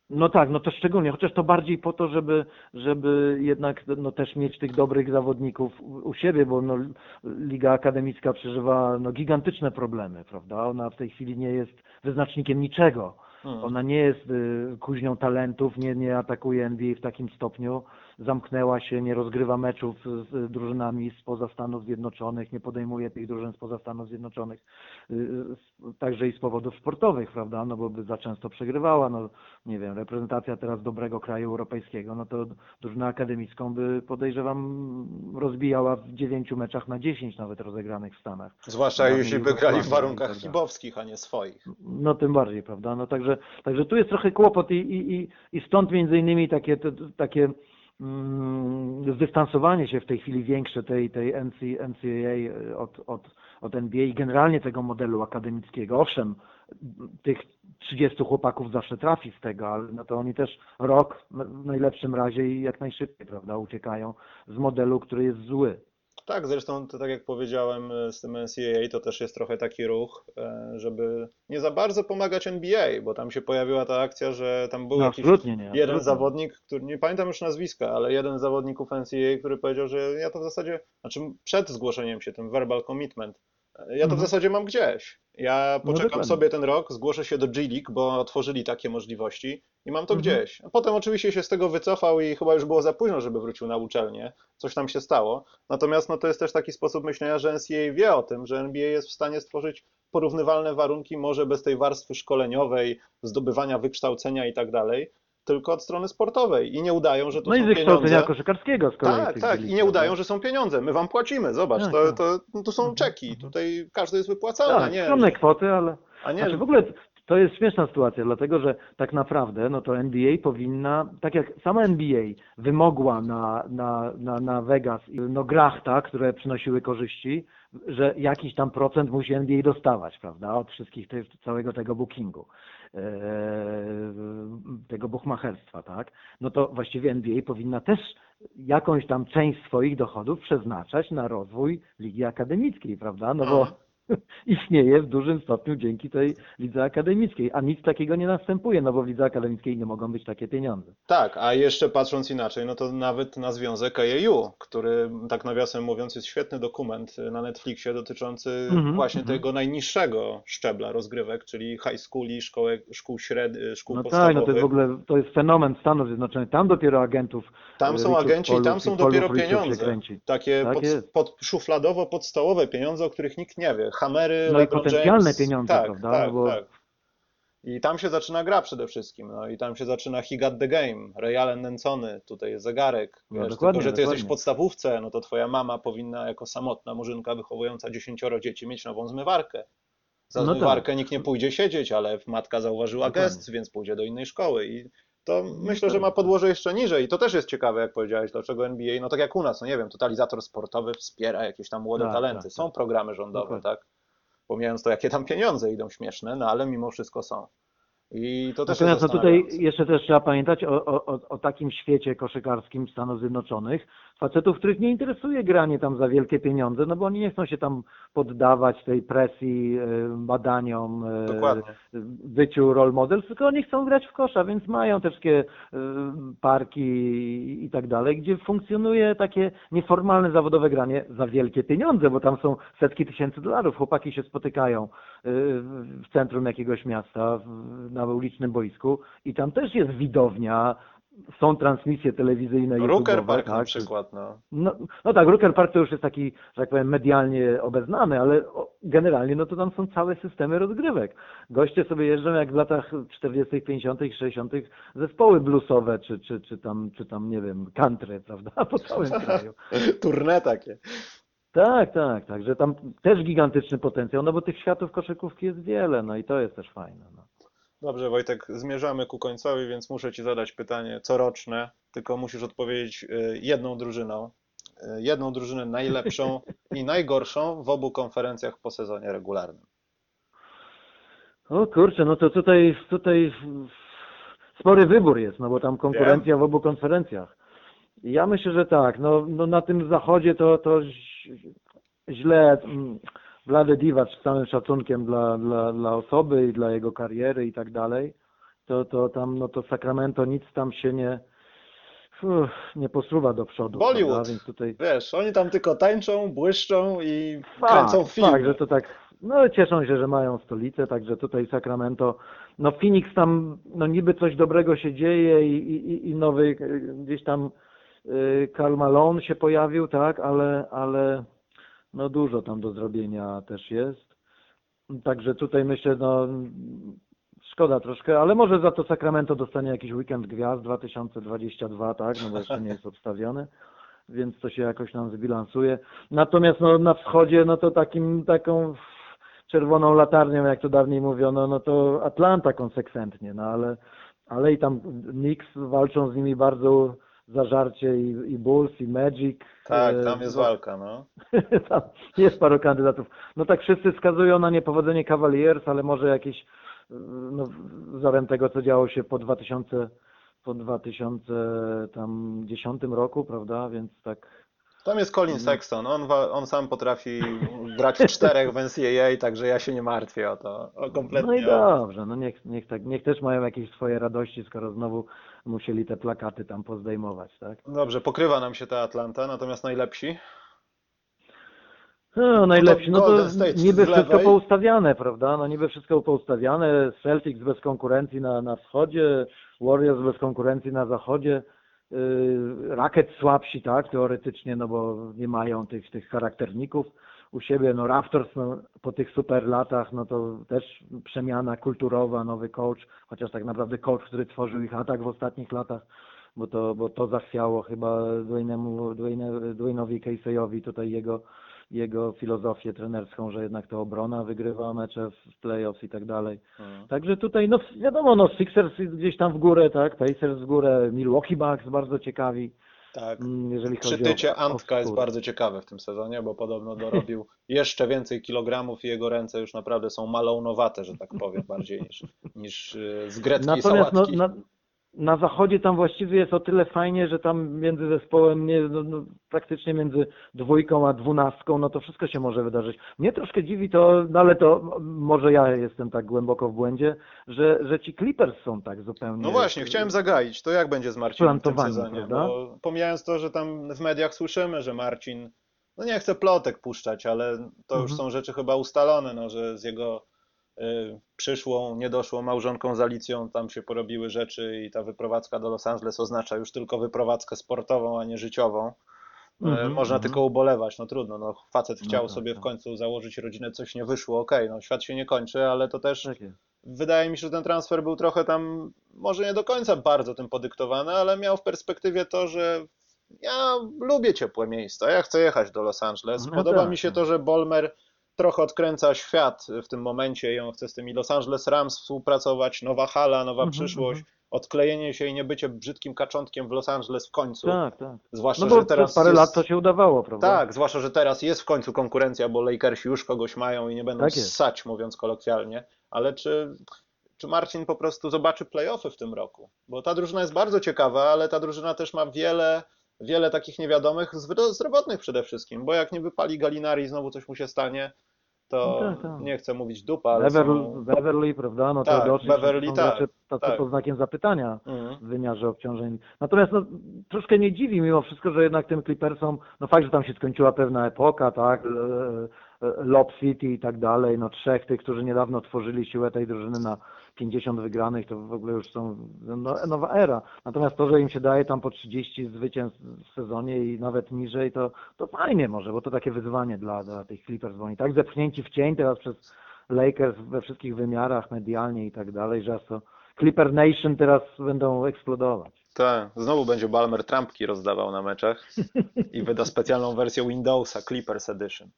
No tak, no to szczególnie, chociaż to bardziej po to, żeby, żeby jednak no, też mieć tych dobrych zawodników u, siebie, bo no, Liga Akademicka przeżywa no, gigantyczne problemy, prawda? Ona w tej chwili nie jest wyznacznikiem niczego. Hmm. Ona nie jest y, kuźnią talentów, nie, nie atakuje NBA w takim stopniu, zamknęła się, nie rozgrywa meczów z, z drużynami spoza Stanów Zjednoczonych, nie podejmuje tych drużyn spoza Stanów Zjednoczonych, y, y, także i z powodów sportowych, prawda, no bo by za często przegrywała, no nie wiem, reprezentacja teraz dobrego kraju europejskiego, no to drużynę akademicką by podejrzewam rozbijała w dziewięciu meczach na 10 nawet rozegranych w Stanach. Zwłaszcza Dawniej jeśli by grali w warunkach tak dalej. hibowskich, a nie swoich. No tym bardziej, prawda? No także, także tu jest trochę kłopot i, i, i- stąd między innymi takie, takie zdystansowanie się w tej chwili większe tej, tej NC, NCAA od, od, od NBA i generalnie tego modelu akademickiego. Owszem, tych 30 chłopaków zawsze trafi z tego, ale no to oni też rok w najlepszym razie i jak najszybciej, prawda, uciekają z modelu, który jest zły. Tak, zresztą to tak jak powiedziałem e, z tym NCAA, to też jest trochę taki ruch, e, żeby nie za bardzo pomagać NBA, bo tam się pojawiła ta akcja, że tam był No, jakiś nie. jeden absolutnie. zawodnik, który nie pamiętam już nazwiska, ale jeden z zawodników NCAA, który powiedział, że ja to w zasadzie, znaczy przed zgłoszeniem się, tym verbal commitment, Ja to w Mhm. zasadzie mam gdzieś. Ja No poczekam dokładnie. sobie ten rok, zgłoszę się do G-League, bo otworzyli takie możliwości i mam to Mhm. gdzieś. A potem oczywiście się z tego wycofał i chyba już było za późno, żeby wrócił na uczelnię. Coś tam się stało. Natomiast no, to jest też taki sposób myślenia, że NCAA wie o tym, że NBA jest w stanie stworzyć porównywalne warunki, może bez tej warstwy szkoleniowej, zdobywania wykształcenia i tak dalej, tylko od strony sportowej. I nie udają, że to No i są z wykształcenia pieniądze. koszykarskiego z kolei. Tak, tak. I nie udają, prawda? że są pieniądze. My wam płacimy, zobacz, Tak, to, tak. to, no to są Mhm, czeki. Tutaj każdy jest wypłacalny, Tak, nie? skromne kwoty, ale A nie, Znaczy w ogóle to jest śmieszna sytuacja, dlatego że tak naprawdę no to NBA powinna, tak jak sama NBA wymogła na, na, na, na Vegas i no grach, tak, które przynosiły korzyści, że jakiś tam procent musi NBA dostawać, prawda, od wszystkich tych, całego tego bookingu, tego buchmacherstwa, tak, no to właściwie NBA powinna też jakąś tam część swoich dochodów przeznaczać na rozwój ligi akademickiej, prawda, no bo Mhm. *laughs* istnieje w dużym stopniu dzięki tej lidze akademickiej, a nic takiego nie następuje, no bo w lidze akademickiej nie mogą być takie pieniądze. Tak, a jeszcze patrząc inaczej, no to nawet na związek AAU, który tak nawiasem mówiąc jest świetny dokument na Netflixie dotyczący Mhm, właśnie mhm. tego najniższego szczebla rozgrywek, czyli high schooli, szkołek, szkół średnich, szkół No tak, podstawowych. no to jest w ogóle, to jest fenomen Stanów Zjednoczonych, tam dopiero agentów Tam są Richów agenci i Paulów tam są i dopiero pieniądze. Takie Tak pod, pod, szufladowo podstawowe pieniądze, o których nikt nie wie. Hamery, No i potencjalne James. pieniądze, tak, prawda? Tak, No bo- tak. I tam się zaczyna gra przede wszystkim. No i tam się zaczyna He Got The Game, Ray Allen nęcony, tutaj jest zegarek. No Wiesz, tylko, że ty jesteś w podstawówce, no to twoja mama powinna jako samotna murzynka wychowująca dziesięcioro dzieci mieć nową zmywarkę. Za No tak. zmywarkę nikt nie pójdzie siedzieć, ale matka zauważyła Dokładnie. gest, więc pójdzie do innej szkoły. I to myślę, że ma podłoże jeszcze niżej. I to też jest ciekawe, jak powiedziałeś, dlaczego NBA, no tak jak u nas, no nie wiem, totalizator sportowy wspiera jakieś tam młode Tak, talenty. tak, Są tak. programy rządowe, Dokładnie. tak? Pomijając to, jakie tam pieniądze idą śmieszne, no ale mimo wszystko są. I to też Natomiast jest no tutaj jeszcze też trzeba pamiętać o, o- o takim świecie koszykarskim Stanów Zjednoczonych, facetów, których nie interesuje granie tam za wielkie pieniądze, no bo oni nie chcą się tam poddawać tej presji, e, badaniom, e, Dokładnie. byciu role models, tylko oni chcą grać w kosza, więc mają te wszystkie e, parki i- tak dalej, gdzie funkcjonuje takie nieformalne zawodowe granie za wielkie pieniądze, bo tam są setki tysięcy dolarów. Chłopaki się spotykają w centrum jakiegoś miasta, na ulicznym boisku i tam też jest widownia, są transmisje telewizyjne, Rooker YouTube'owe, Park na tak? przykład, no. No, no tak, Rooker Park to już jest taki, że tak powiem, medialnie obeznany, ale generalnie no to tam są całe systemy rozgrywek. Goście sobie jeżdżą jak w latach 40., 50., 60. zespoły bluesowe, czy, czy, czy, tam, czy tam, nie wiem, country, prawda, po całym *laughs* kraju. Turne takie. Tak, tak, tak, że tam też gigantyczny potencjał, no bo tych światów koszykówki jest wiele, no i to jest też fajne. No. Dobrze, Wojtek, zmierzamy ku końcowi, więc muszę Ci zadać pytanie coroczne, tylko musisz odpowiedzieć y, jedną drużyną. Y, Jedną drużynę najlepszą *laughs* i najgorszą w obu konferencjach po sezonie regularnym. O kurczę, no to tutaj, tutaj spory wybór jest, no bo tam konkurencja w obu konferencjach. Ja myślę, że tak, no, no na tym zachodzie to, to źle, Vlade Divac z całym szacunkiem dla, dla, dla osoby i dla jego kariery i tak dalej, to, to tam, no to Sacramento nic tam się nie, uff, nie posuwa do przodu. Bollywood. prawda? Więc tutaj Wiesz, oni tam tylko tańczą, błyszczą i Fakt, kręcą filmy. Tak, że to tak, no cieszą się, że mają stolicę, także tutaj Sacramento, no Phoenix tam, no niby coś dobrego się dzieje i, i, i nowy gdzieś tam y, Karl Malone się pojawił, tak, ale, ale no dużo tam do zrobienia też jest. Także tutaj myślę, no szkoda troszkę, ale może za to Sacramento dostanie jakiś weekend gwiazd 2022, tak, no bo jeszcze nie jest obstawiony *laughs* więc to się jakoś nam zbilansuje. Natomiast no, na wschodzie, no to takim, taką czerwoną latarnią, jak to dawniej mówiono, no to Atlanta konsekwentnie, no ale, ale i tam Knicks walczą z nimi bardzo zażarcie i, i Bulls, i Magic. Tak, e, tam jest no, walka, no. *laughs* tam jest paru kandydatów. No tak wszyscy wskazują na niepowodzenie Cavaliers, ale może jakieś y, no, wzorem tego, co działo się po 2000, po 2010 roku, roku, więc tak Tam jest Colin Mhm. Sexton, on, on sam potrafi grać w czterech w NCAA, także ja się nie martwię o to, o kompletnie. No i dobrze, no niech, niech, tak, niech też mają jakieś swoje radości, skoro znowu musieli te plakaty tam pozdejmować, tak? Dobrze, pokrywa nam się ta Atlanta, natomiast najlepsi? No, najlepsi, no to Golden State niby wszystko poustawiane, prawda? No niby wszystko poustawiane, Celtics bez konkurencji na, na wschodzie, Warriors bez konkurencji na zachodzie, yy, Rockets słabsi, tak, teoretycznie, no bo nie mają tych, tych charakterników u siebie, no Raptors no, po tych super latach, no to też przemiana kulturowa, nowy coach, chociaż tak naprawdę coach, który tworzył ich atak w ostatnich latach, bo to, bo to zachwiało chyba Dwayne'emu, Dwayne, Dwayne'owi Casey'owi tutaj jego jego filozofię trenerską, że jednak to obrona wygrywa mecze w playoffs i tak dalej. Mhm. Także tutaj, no wiadomo, no Sixers gdzieś tam w górę, tak, Pacers w górę, Milwaukee Bucks bardzo ciekawi, Tak. mm, jeżeli chodzi Przytycie o, o Antka jest wschód. bardzo ciekawe w tym sezonie, bo podobno dorobił *laughs* jeszcze więcej kilogramów i jego ręce już naprawdę są malounowate, że tak powiem, bardziej niż, niż y, z gretki Natomiast no, sałatki. na, na zachodzie tam właściwie jest o tyle fajnie, że tam między zespołem, nie, no, no, praktycznie między dwójką a dwunastką, no to wszystko się może wydarzyć. Mnie troszkę dziwi to, no ale to może ja jestem tak głęboko w błędzie, że, że ci Clippers są tak zupełnie... No właśnie, chciałem zagaić, to jak będzie z Marcinem w tym sezonie? Bo pomijając to, że tam w mediach słyszymy, że Marcin, no nie chcę plotek puszczać, ale to już Mhm. są rzeczy chyba ustalone, no, że z jego przyszłą, niedoszłą małżonką z Alicją tam się porobiły rzeczy i ta wyprowadzka do Los Angeles oznacza już tylko wyprowadzkę sportową, a nie życiową. E, Mhm, Można mhm. tylko ubolewać, no trudno, no facet No chciał tak, sobie w tak. końcu założyć rodzinę, coś nie wyszło, okej, no świat się nie kończy, ale to też Tak wydaje mi się, że ten transfer był trochę tam, może nie do końca bardzo tym podyktowany, ale miał w perspektywie to, że ja lubię ciepłe miejsca, ja chcę jechać do Los Angeles. No Podoba tak, mi się tak. to, że Bolmer trochę odkręca świat w tym momencie i on chce z tymi Los Angeles Rams współpracować, nowa hala, nowa Mhm, przyszłość, mhm. odklejenie się i nie bycie brzydkim kaczątkiem w Los Angeles w końcu. Tak, tak. Zwłaszcza, No bo że teraz parę jest... lat to się udawało, prawda? Tak, zwłaszcza, że teraz jest w końcu konkurencja, bo Lakersi już kogoś mają i nie będą Tak ssać, mówiąc kolokwialnie. Ale czy, czy Marcin po prostu zobaczy playoffy w tym roku? Bo ta drużyna jest bardzo ciekawa, ale ta drużyna też ma wiele, wiele takich niewiadomych, zdrowotnych przede wszystkim, bo jak nie wypali Galinari znowu coś mu się stanie, to No tak, tak. nie chcę mówić dupa, ale Beverly, są... Beverly, prawda? No Tak, Teodosic, Beverly, są tak, gracze tacy tak. pod znakiem zapytania Mhm. w wymiarze obciążeń. Natomiast no, troszkę nie dziwi mimo wszystko, że jednak tym Clippersom, no fakt, że tam się skończyła pewna epoka, tak, Lob City i tak dalej, no trzech tych, którzy niedawno tworzyli siłę tej drużyny na 50 wygranych, to w ogóle już są no, nowa era. Natomiast to, że im się daje tam po 30 zwycięstw w sezonie i nawet niżej, to, to fajnie może, bo to takie wyzwanie dla, dla tych Clippers, bo oni tak zepchnięci w cień teraz przez Lakers we wszystkich wymiarach, medialnie i tak dalej, że to Clipper Nation teraz będą eksplodować. Tak, znowu będzie Balmer trampki rozdawał na meczach i wyda specjalną wersję Windowsa, Clippers Edition.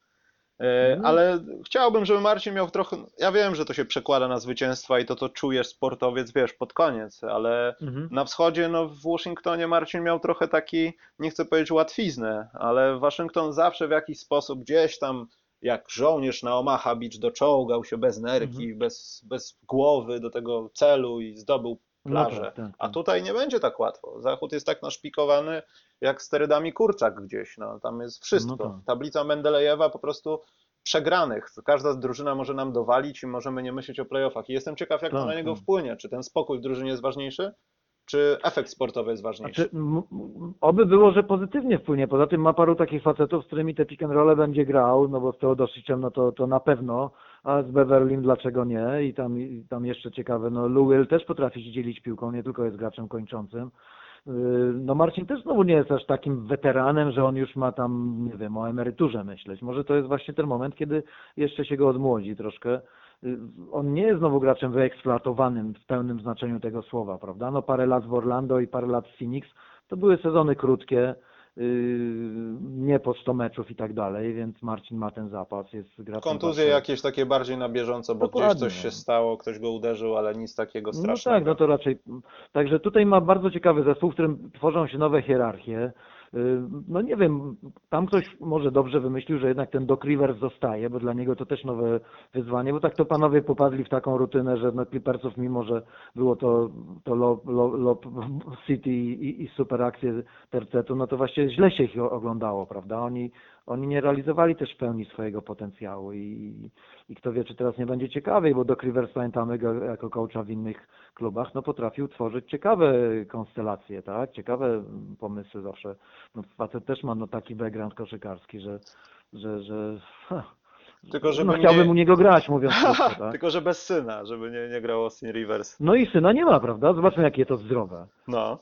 E, No. Ale chciałbym, żeby Marcin miał trochę. Ja wiem, że to się przekłada na zwycięstwa i to to czujesz sportowiec, wiesz, pod koniec, ale Mhm. na wschodzie, no w Waszyngtonie Marcin miał trochę taki, nie chcę powiedzieć łatwiznę, ale Waszyngton zawsze w jakiś sposób gdzieś tam, jak żołnierz na Omaha Beach, doczołgał się bez nerki, Mhm. bez, bez głowy do tego celu i zdobył No plażę. tak, tak, A tak. tutaj nie będzie tak łatwo. Zachód jest tak naszpikowany jak sterydami kurczak gdzieś. No, tam jest wszystko. No tak. Tablica Mendelejewa po prostu przegranych. Każda drużyna może nam dowalić i możemy nie myśleć o playoffach. I jestem ciekaw, jak to Tak, na niego tak. wpłynie. Czy ten spokój w drużynie jest ważniejszy, czy efekt sportowy jest ważniejszy? Znaczy, oby było, że pozytywnie wpłynie. Poza tym ma paru takich facetów, z którymi te pick and rolle będzie grał, no bo z Teodosicem no to, to na pewno, a z Beverlym dlaczego nie? I tam, i tam jeszcze ciekawe, no Lou Will też potrafi się dzielić piłką, nie tylko jest graczem kończącym. Yy, No Marcin też znowu nie jest aż takim weteranem, że on już ma tam, nie wiem, o emeryturze myśleć. Może to jest właśnie ten moment, kiedy jeszcze się go odmłodzi troszkę. Yy, On nie jest znowu graczem wyeksploatowanym w pełnym znaczeniu tego słowa, prawda? No parę lat w Orlando i parę lat w Phoenix, to były sezony krótkie, nie po 100 meczów i tak dalej, więc Marcin ma ten zapas, jest. Kontuzje jakieś takie bardziej na bieżąco, bo gdzieś Dokładnie, coś no. się stało, ktoś go uderzył, ale nic takiego No strasznego. tak, no to raczej. Także tutaj ma bardzo ciekawy zespół, w którym tworzą się nowe hierarchie. No nie wiem, tam ktoś może dobrze wymyślił, że jednak ten Doc Rivers zostaje, bo dla niego to też nowe wyzwanie, bo tak to panowie popadli w taką rutynę, że no Clippersów, mimo że było to, to Lob, Lob, Lob City i, i super akcje tercetu, no to właściwie źle się ich oglądało, prawda? Oni, oni nie realizowali też w pełni swojego potencjału i, i kto wie, czy teraz nie będzie ciekawiej, bo Doc Rivers pamiętamy go jako coacha w innych klubach, no potrafił tworzyć ciekawe konstelacje, tak, ciekawe pomysły zawsze. No facet też ma no taki background koszykarski, że, że, że ha, Tylko żeby no, chciałbym nie... u niego grać, mówiąc *laughs* krótko, tak. Tylko, że bez syna, żeby nie, nie grał Austin Rivers. No i syna nie ma, prawda? Zobaczmy, jakie to zdrowe. No.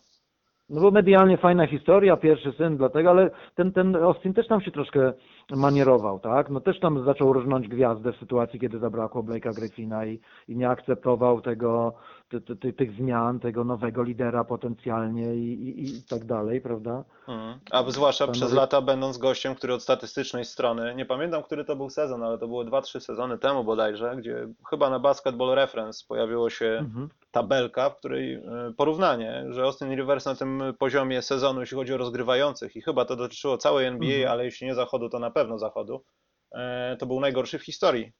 No bo medialnie fajna historia, pierwszy syn, dlatego, ale ten, ten Austin też tam się troszkę manierował, tak? No też tam zaczął różnąć gwiazdę w sytuacji, kiedy zabrakło Blake'a Griffina i, i nie akceptował tego, ty, ty, ty, tych zmian, tego nowego lidera potencjalnie i, i, i tak dalej, prawda? Mhm. A zwłaszcza Panowie- przez lata będąc gościem, który od statystycznej strony, nie pamiętam, który to był sezon, ale to było 2-3 sezony temu bodajże, gdzie chyba na Basketball Reference pojawiło się Mhm. tabelka, w której e, porównanie, że Austin Rivers na tym poziomie sezonu, jeśli chodzi o rozgrywających, i chyba to dotyczyło całej NBA, Mhm. ale jeśli nie zachodu, to na pewno zachodu, e, to był najgorszy w historii.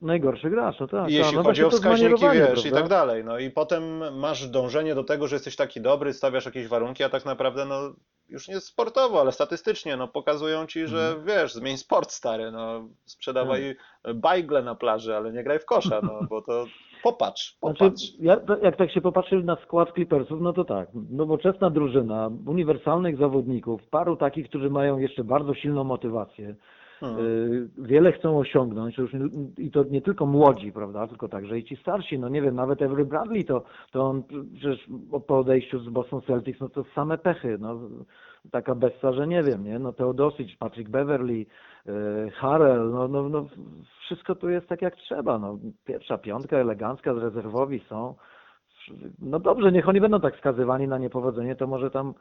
Najgorszy gracz, no tak. I jeśli no chodzi o wskaźniki, wiesz, i prawda? tak dalej. No i potem masz dążenie do tego, że jesteś taki dobry, stawiasz jakieś warunki, a tak naprawdę, no już nie sportowo, ale statystycznie, no pokazują ci, że Mhm. wiesz, zmień sport stary, no sprzedawaj bajgle na plaży, ale nie graj w kosza, no bo to popatrz, Znaczy, popatrz. ja, jak tak się popatrzy na skład Clippersów, no to tak, nowoczesna drużyna, uniwersalnych zawodników, paru takich, którzy mają jeszcze bardzo silną motywację, Hmm. y, wiele chcą osiągnąć, już i to nie tylko młodzi, prawda, tylko także i ci starsi, no nie wiem, nawet Avery Bradley, to, to on przecież po odejściu z Boston Celtics, no to same pechy, no taka bessa, że nie wiem, nie, no Teodosic, Patrick Beverly, y, Harrell, no, no, no wszystko tu jest tak jak trzeba, no. Pierwsza piątka elegancka, rezerwowi są, no dobrze, niech oni będą tak skazywani na niepowodzenie, to może tam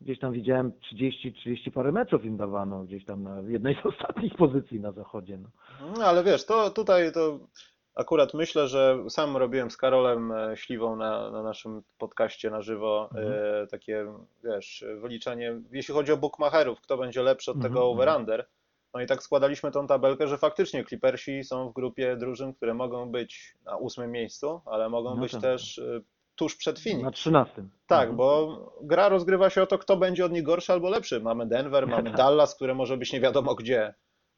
gdzieś tam widziałem 30, 30 parę meczów im dawano gdzieś tam na jednej z *laughs* ostatnich pozycji na zachodzie. No. No ale wiesz, to tutaj to akurat myślę, że sam robiłem z Karolem e, Śliwą na, na naszym podcaście na żywo e, takie, wiesz, wyliczenie, jeśli chodzi o bookmacherów, kto będzie lepszy od tego Mhm, over-under. No i tak składaliśmy tą tabelkę, że faktycznie Clippersi są w grupie drużyn, które mogą być na ósmym miejscu, ale mogą No być tak. też e, tuż przed Na Phoenix. 13. Tak, Mhm. bo gra rozgrywa się o to, kto będzie od nich gorszy albo lepszy. Mamy Denver, mamy *laughs* Dallas, które może być nie wiadomo gdzie.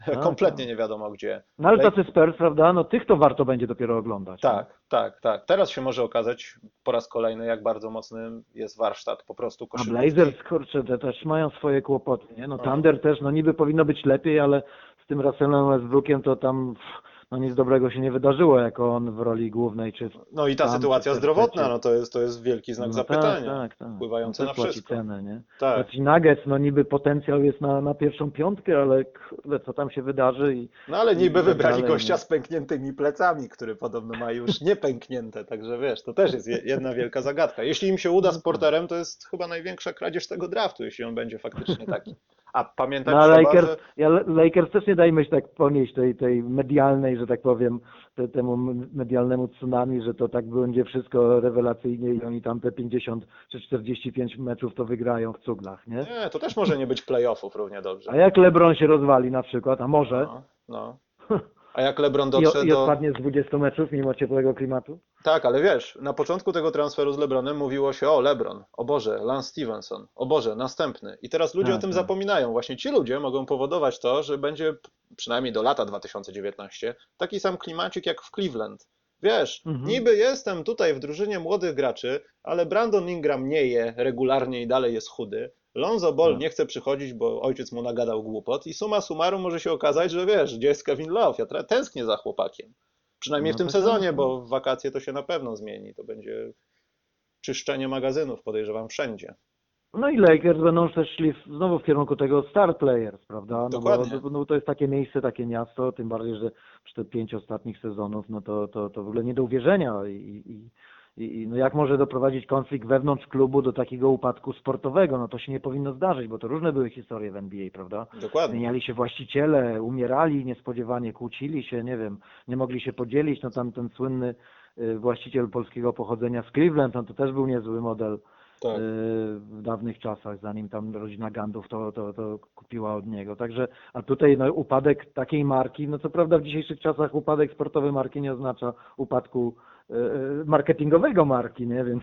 Tak, Kompletnie tak. nie wiadomo gdzie. No ale tacy Spurs, prawda, no tych to warto będzie dopiero oglądać. Tak, tak, tak. Teraz się może okazać po raz kolejny, jak bardzo mocny jest warsztat po prostu A koszykówki. Blazers, kurczę, te też mają swoje kłopoty, nie? No No. Thunder też, no niby powinno być lepiej, ale z tym Russellem Westbrookiem to tam pff, no nic dobrego się nie wydarzyło, jako on w roli głównej, czy No i ta Tam sytuacja zdrowotna, no to jest, to jest wielki znak no zapytania. Tak, tak, tak. wpływający no na wszystko. cenę, nie? Tak. Ci Nuggets, no niby potencjał jest na, na pierwszą piątkę, ale kurde, co tam się wydarzy i No ale niby tak wybrali dalej, gościa nie? z pękniętymi plecami, który podobno ma już niepęknięte, także wiesz, to też jest je- jedna wielka zagadka. Jeśli im się uda No z tak. Porterem, to jest chyba największa kradzież tego draftu, jeśli on będzie faktycznie taki. A pamiętać No, trzeba, Lakers, że... ja, Lakers też nie dajmy się tak ponieść tej, tej medialnej, że tak powiem, te, temu medialnemu tsunami, że to tak będzie wszystko rewelacyjnie i oni tam te 50 czy 45 meczów to wygrają w cuglach, nie? Nie, to też może nie być playoffów równie dobrze. A jak LeBron się rozwali na przykład, a może, No, no. *laughs* A jak LeBron i, dotrze i do... odpadnie z 20 meczów mimo ciepłego klimatu? Tak, ale wiesz, na początku tego transferu z LeBronem mówiło się o LeBron, o Boże, Lance Stevenson, o Boże, następny. I teraz ludzie Tak, o tym tak. zapominają. Właśnie ci ludzie mogą powodować to, że będzie przynajmniej do lata 2019 taki sam klimacik jak w Cleveland. Wiesz, Mhm. niby jestem tutaj w drużynie młodych graczy, ale Brandon Ingram nie je regularnie i dalej jest chudy. Lonzo Ball Tak. nie chce przychodzić, bo ojciec mu nagadał głupot i summa summarum może się okazać, że wiesz, gdzie jest Kevin Love? Ja tęsknię za chłopakiem. Przynajmniej No w tym sezonie, tak, bo w wakacje to się na pewno zmieni. To będzie czyszczenie magazynów, podejrzewam, wszędzie. No i Lakers będą też szli znowu w kierunku tego star players, prawda? No Dokładnie. Bo, no to jest takie miejsce, takie miasto, tym bardziej, że przy te pięć ostatnich sezonów, no to, to, to w ogóle nie do uwierzenia i, i, i i no jak może doprowadzić konflikt wewnątrz klubu do takiego upadku sportowego? No to się nie powinno zdarzyć, bo to różne były historie w NBA, prawda? Dokładnie. Zmieniali się właściciele, umierali niespodziewanie, kłócili się, nie wiem, nie mogli się podzielić, no tam ten słynny y, właściciel polskiego pochodzenia z Cleveland, no to też był niezły model Tak. y, w dawnych czasach, zanim tam rodzina Gandów to, to, to kupiła od niego. Także, a tutaj no, upadek takiej marki, no co prawda w dzisiejszych czasach upadek sportowy marki nie oznacza upadku marketingowego marki, nie? Więc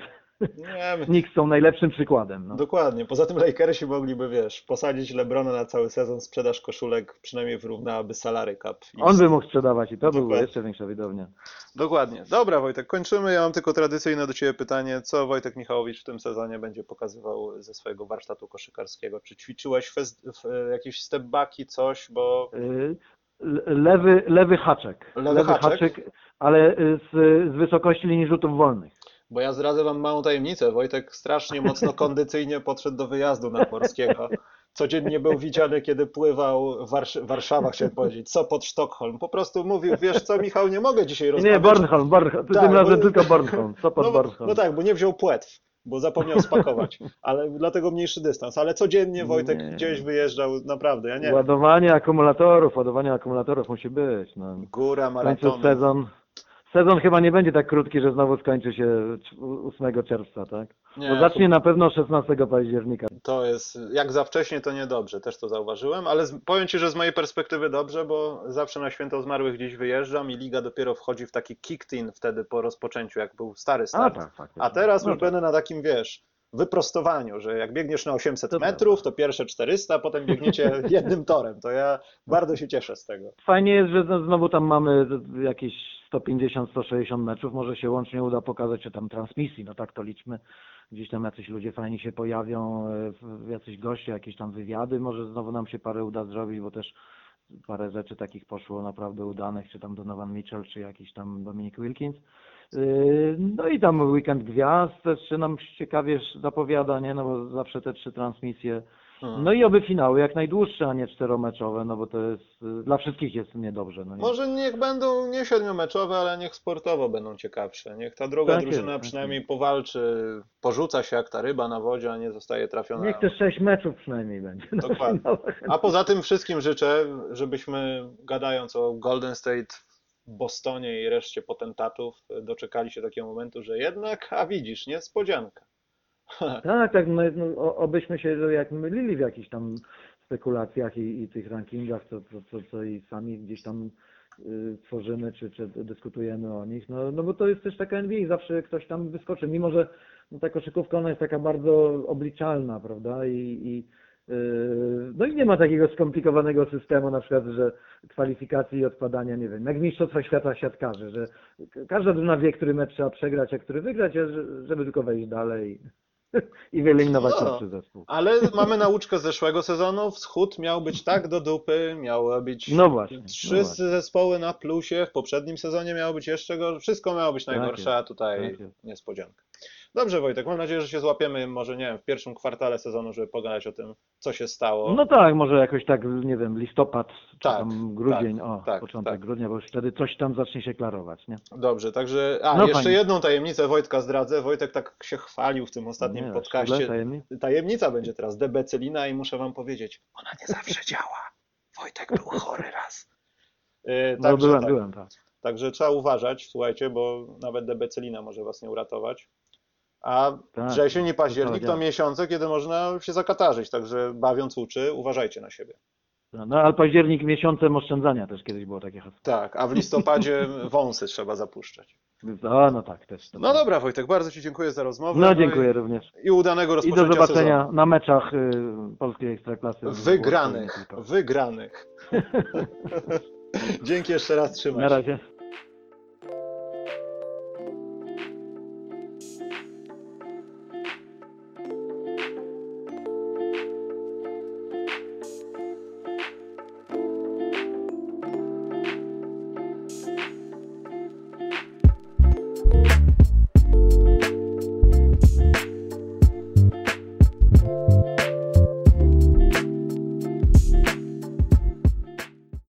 Nie, *laughs* Knicks są najlepszym przykładem. No. Dokładnie. Poza tym Lakersi mogliby, wiesz, posadzić LeBrona na cały sezon, sprzedaż koszulek przynajmniej wyrównałaby salary cap. On by mógł sprzedawać i to była Dokładnie. jeszcze większa widownia. Dokładnie. Dobra, Wojtek, kończymy. Ja mam tylko tradycyjne do Ciebie pytanie. Co Wojtek Michałowicz w tym sezonie będzie pokazywał ze swojego warsztatu koszykarskiego? Czy ćwiczyłeś fez- w, jakieś stepbacki, coś, bo... Le- Lewy, lewy haczek. Lewy haczek? ale y, z, z wysokości linii rzutów wolnych. Bo ja zdradzę Wam małą tajemnicę. Wojtek strasznie mocno *laughs* kondycyjnie podszedł do wyjazdu nadmorskiego. Codziennie był widziany, kiedy pływał Warsz- Warszawa, chciałem powiedzieć, co pod Sztokholm. Po prostu mówił, wiesz co Michał, nie mogę dzisiaj Nie, rozmawiać. Bornholm, Bornholm. Tak, tym razem bo- tylko Bornholm. Co pod No, Bornholm? no tak, bo nie wziął płetw, bo zapomniał spakować, *laughs* ale dlatego mniejszy dystans. Ale codziennie Wojtek Nie. gdzieś wyjeżdżał, naprawdę, ja nie. Ładowanie akumulatorów, ładowanie akumulatorów musi być. No. Góra, W końcu sezon. Sezon chyba nie będzie tak krótki, że znowu skończy się 8 czerwca, tak? Nie, Bo zacznie na pewno 16 października. To jest, jak za wcześnie, to niedobrze, też to zauważyłem, ale z, powiem Ci, że z mojej perspektywy dobrze, bo zawsze na Święto Zmarłych gdzieś wyjeżdżam i liga dopiero wchodzi w taki kick-in wtedy po rozpoczęciu, jak był stary A start. tak, tak. A teraz no już tak. będę na takim, wiesz, wyprostowaniu, że jak biegniesz na 800 To metrów, to pierwsze 400, potem biegniecie *laughs* jednym torem. To ja bardzo się cieszę z tego. Fajnie jest, że zno- znowu tam mamy jakieś 150-160 meczów. Może się łącznie uda pokazać, czy tam transmisji, no tak to liczmy. Gdzieś tam jacyś ludzie fajni się pojawią, e, jacyś goście, jakieś tam wywiady. Może znowu nam się parę uda zrobić, bo też parę rzeczy takich poszło naprawdę udanych, czy tam Donovan Mitchell, czy jakiś tam Dominic Wilkins. Yy, No i tam weekend gwiazd też się nam ciekawie zapowiada, nie? No bo zawsze te trzy transmisje. No i oby finały jak najdłuższe, a nie czteromeczowe, no bo to jest, dla wszystkich jest niedobrze. No nie? Może niech będą nie siedmiomeczowe, ale niech sportowo będą ciekawsze. Niech ta druga Tak jest, drużyna tak przynajmniej powalczy, porzuca się jak ta ryba na wodzie, a nie zostaje trafiona. Niech te sześć meczów przynajmniej będzie. Dokładnie. A poza tym wszystkim życzę, żebyśmy gadając o Golden State w Bostonie i reszcie potentatów, doczekali się takiego momentu, że jednak, a widzisz, niespodzianka. *laughs* Tak, tak, no, no, obyśmy się jak mylili w jakichś tam spekulacjach i, i tych rankingach, co, co, co, co i sami gdzieś tam y, tworzymy, czy, czy dyskutujemy o nich, no, no bo to jest też taka NBA, zawsze ktoś tam wyskoczy, mimo że no, ta koszykówka ona jest taka bardzo obliczalna, prawda, i, i y, no i nie ma takiego skomplikowanego systemu, na przykład, że kwalifikacji i odpadania, nie wiem, jak w Mistrzostwach Świata siatkarzy, że każda drużyna wie, który mecz trzeba przegrać, a który wygrać, żeby tylko wejść dalej *laughs* i wyeliminować No. słabszy zespół. Ale mamy nauczkę z zeszłego sezonu. Wschód miał być tak do dupy, miało być No właśnie, trzy no właśnie. zespoły na plusie. W poprzednim sezonie miało być jeszcze gorzej. Wszystko miało być Tak najgorsze, a tutaj tak niespodzianka. Dobrze, Wojtek, mam nadzieję, że się złapiemy, może nie wiem, w pierwszym kwartale sezonu, żeby pogadać o tym, co się stało. No tak, może jakoś tak, nie wiem, listopad, czy Tak, tam grudzień, tak, o, tak, początek tak. grudnia, bo już wtedy coś tam zacznie się klarować, nie? Dobrze, także. A, No jeszcze fajnie. jedną tajemnicę Wojtka zdradzę. Wojtek tak się chwalił w tym ostatnim nie, podcaście. szczerze, tajemnic? Tajemnica będzie teraz debecylina i muszę wam powiedzieć, ona nie zawsze działa. Wojtek był chory raz. Yy, No byłem, tak, byłem, tak. Także trzeba uważać, słuchajcie, bo nawet debecylina może was nie uratować. A Tak, wrzesień i październik to działa. miesiące, kiedy można się zakatarzyć, także bawiąc uczy, uważajcie na siebie. No ale październik miesiącem oszczędzania też kiedyś było takie hasło. Tak, a w listopadzie *laughs* wąsy trzeba zapuszczać. O, no tak, też. to No tak. dobra, Wojtek, bardzo Ci dziękuję za rozmowę. No i- dziękuję również. I udanego I rozpoczęcia do zobaczenia sezonu. na meczach y, polskiej ekstraklasy. Wygranych, wygranych. *laughs* *laughs* Dzięki jeszcze raz, trzymaj Na razie.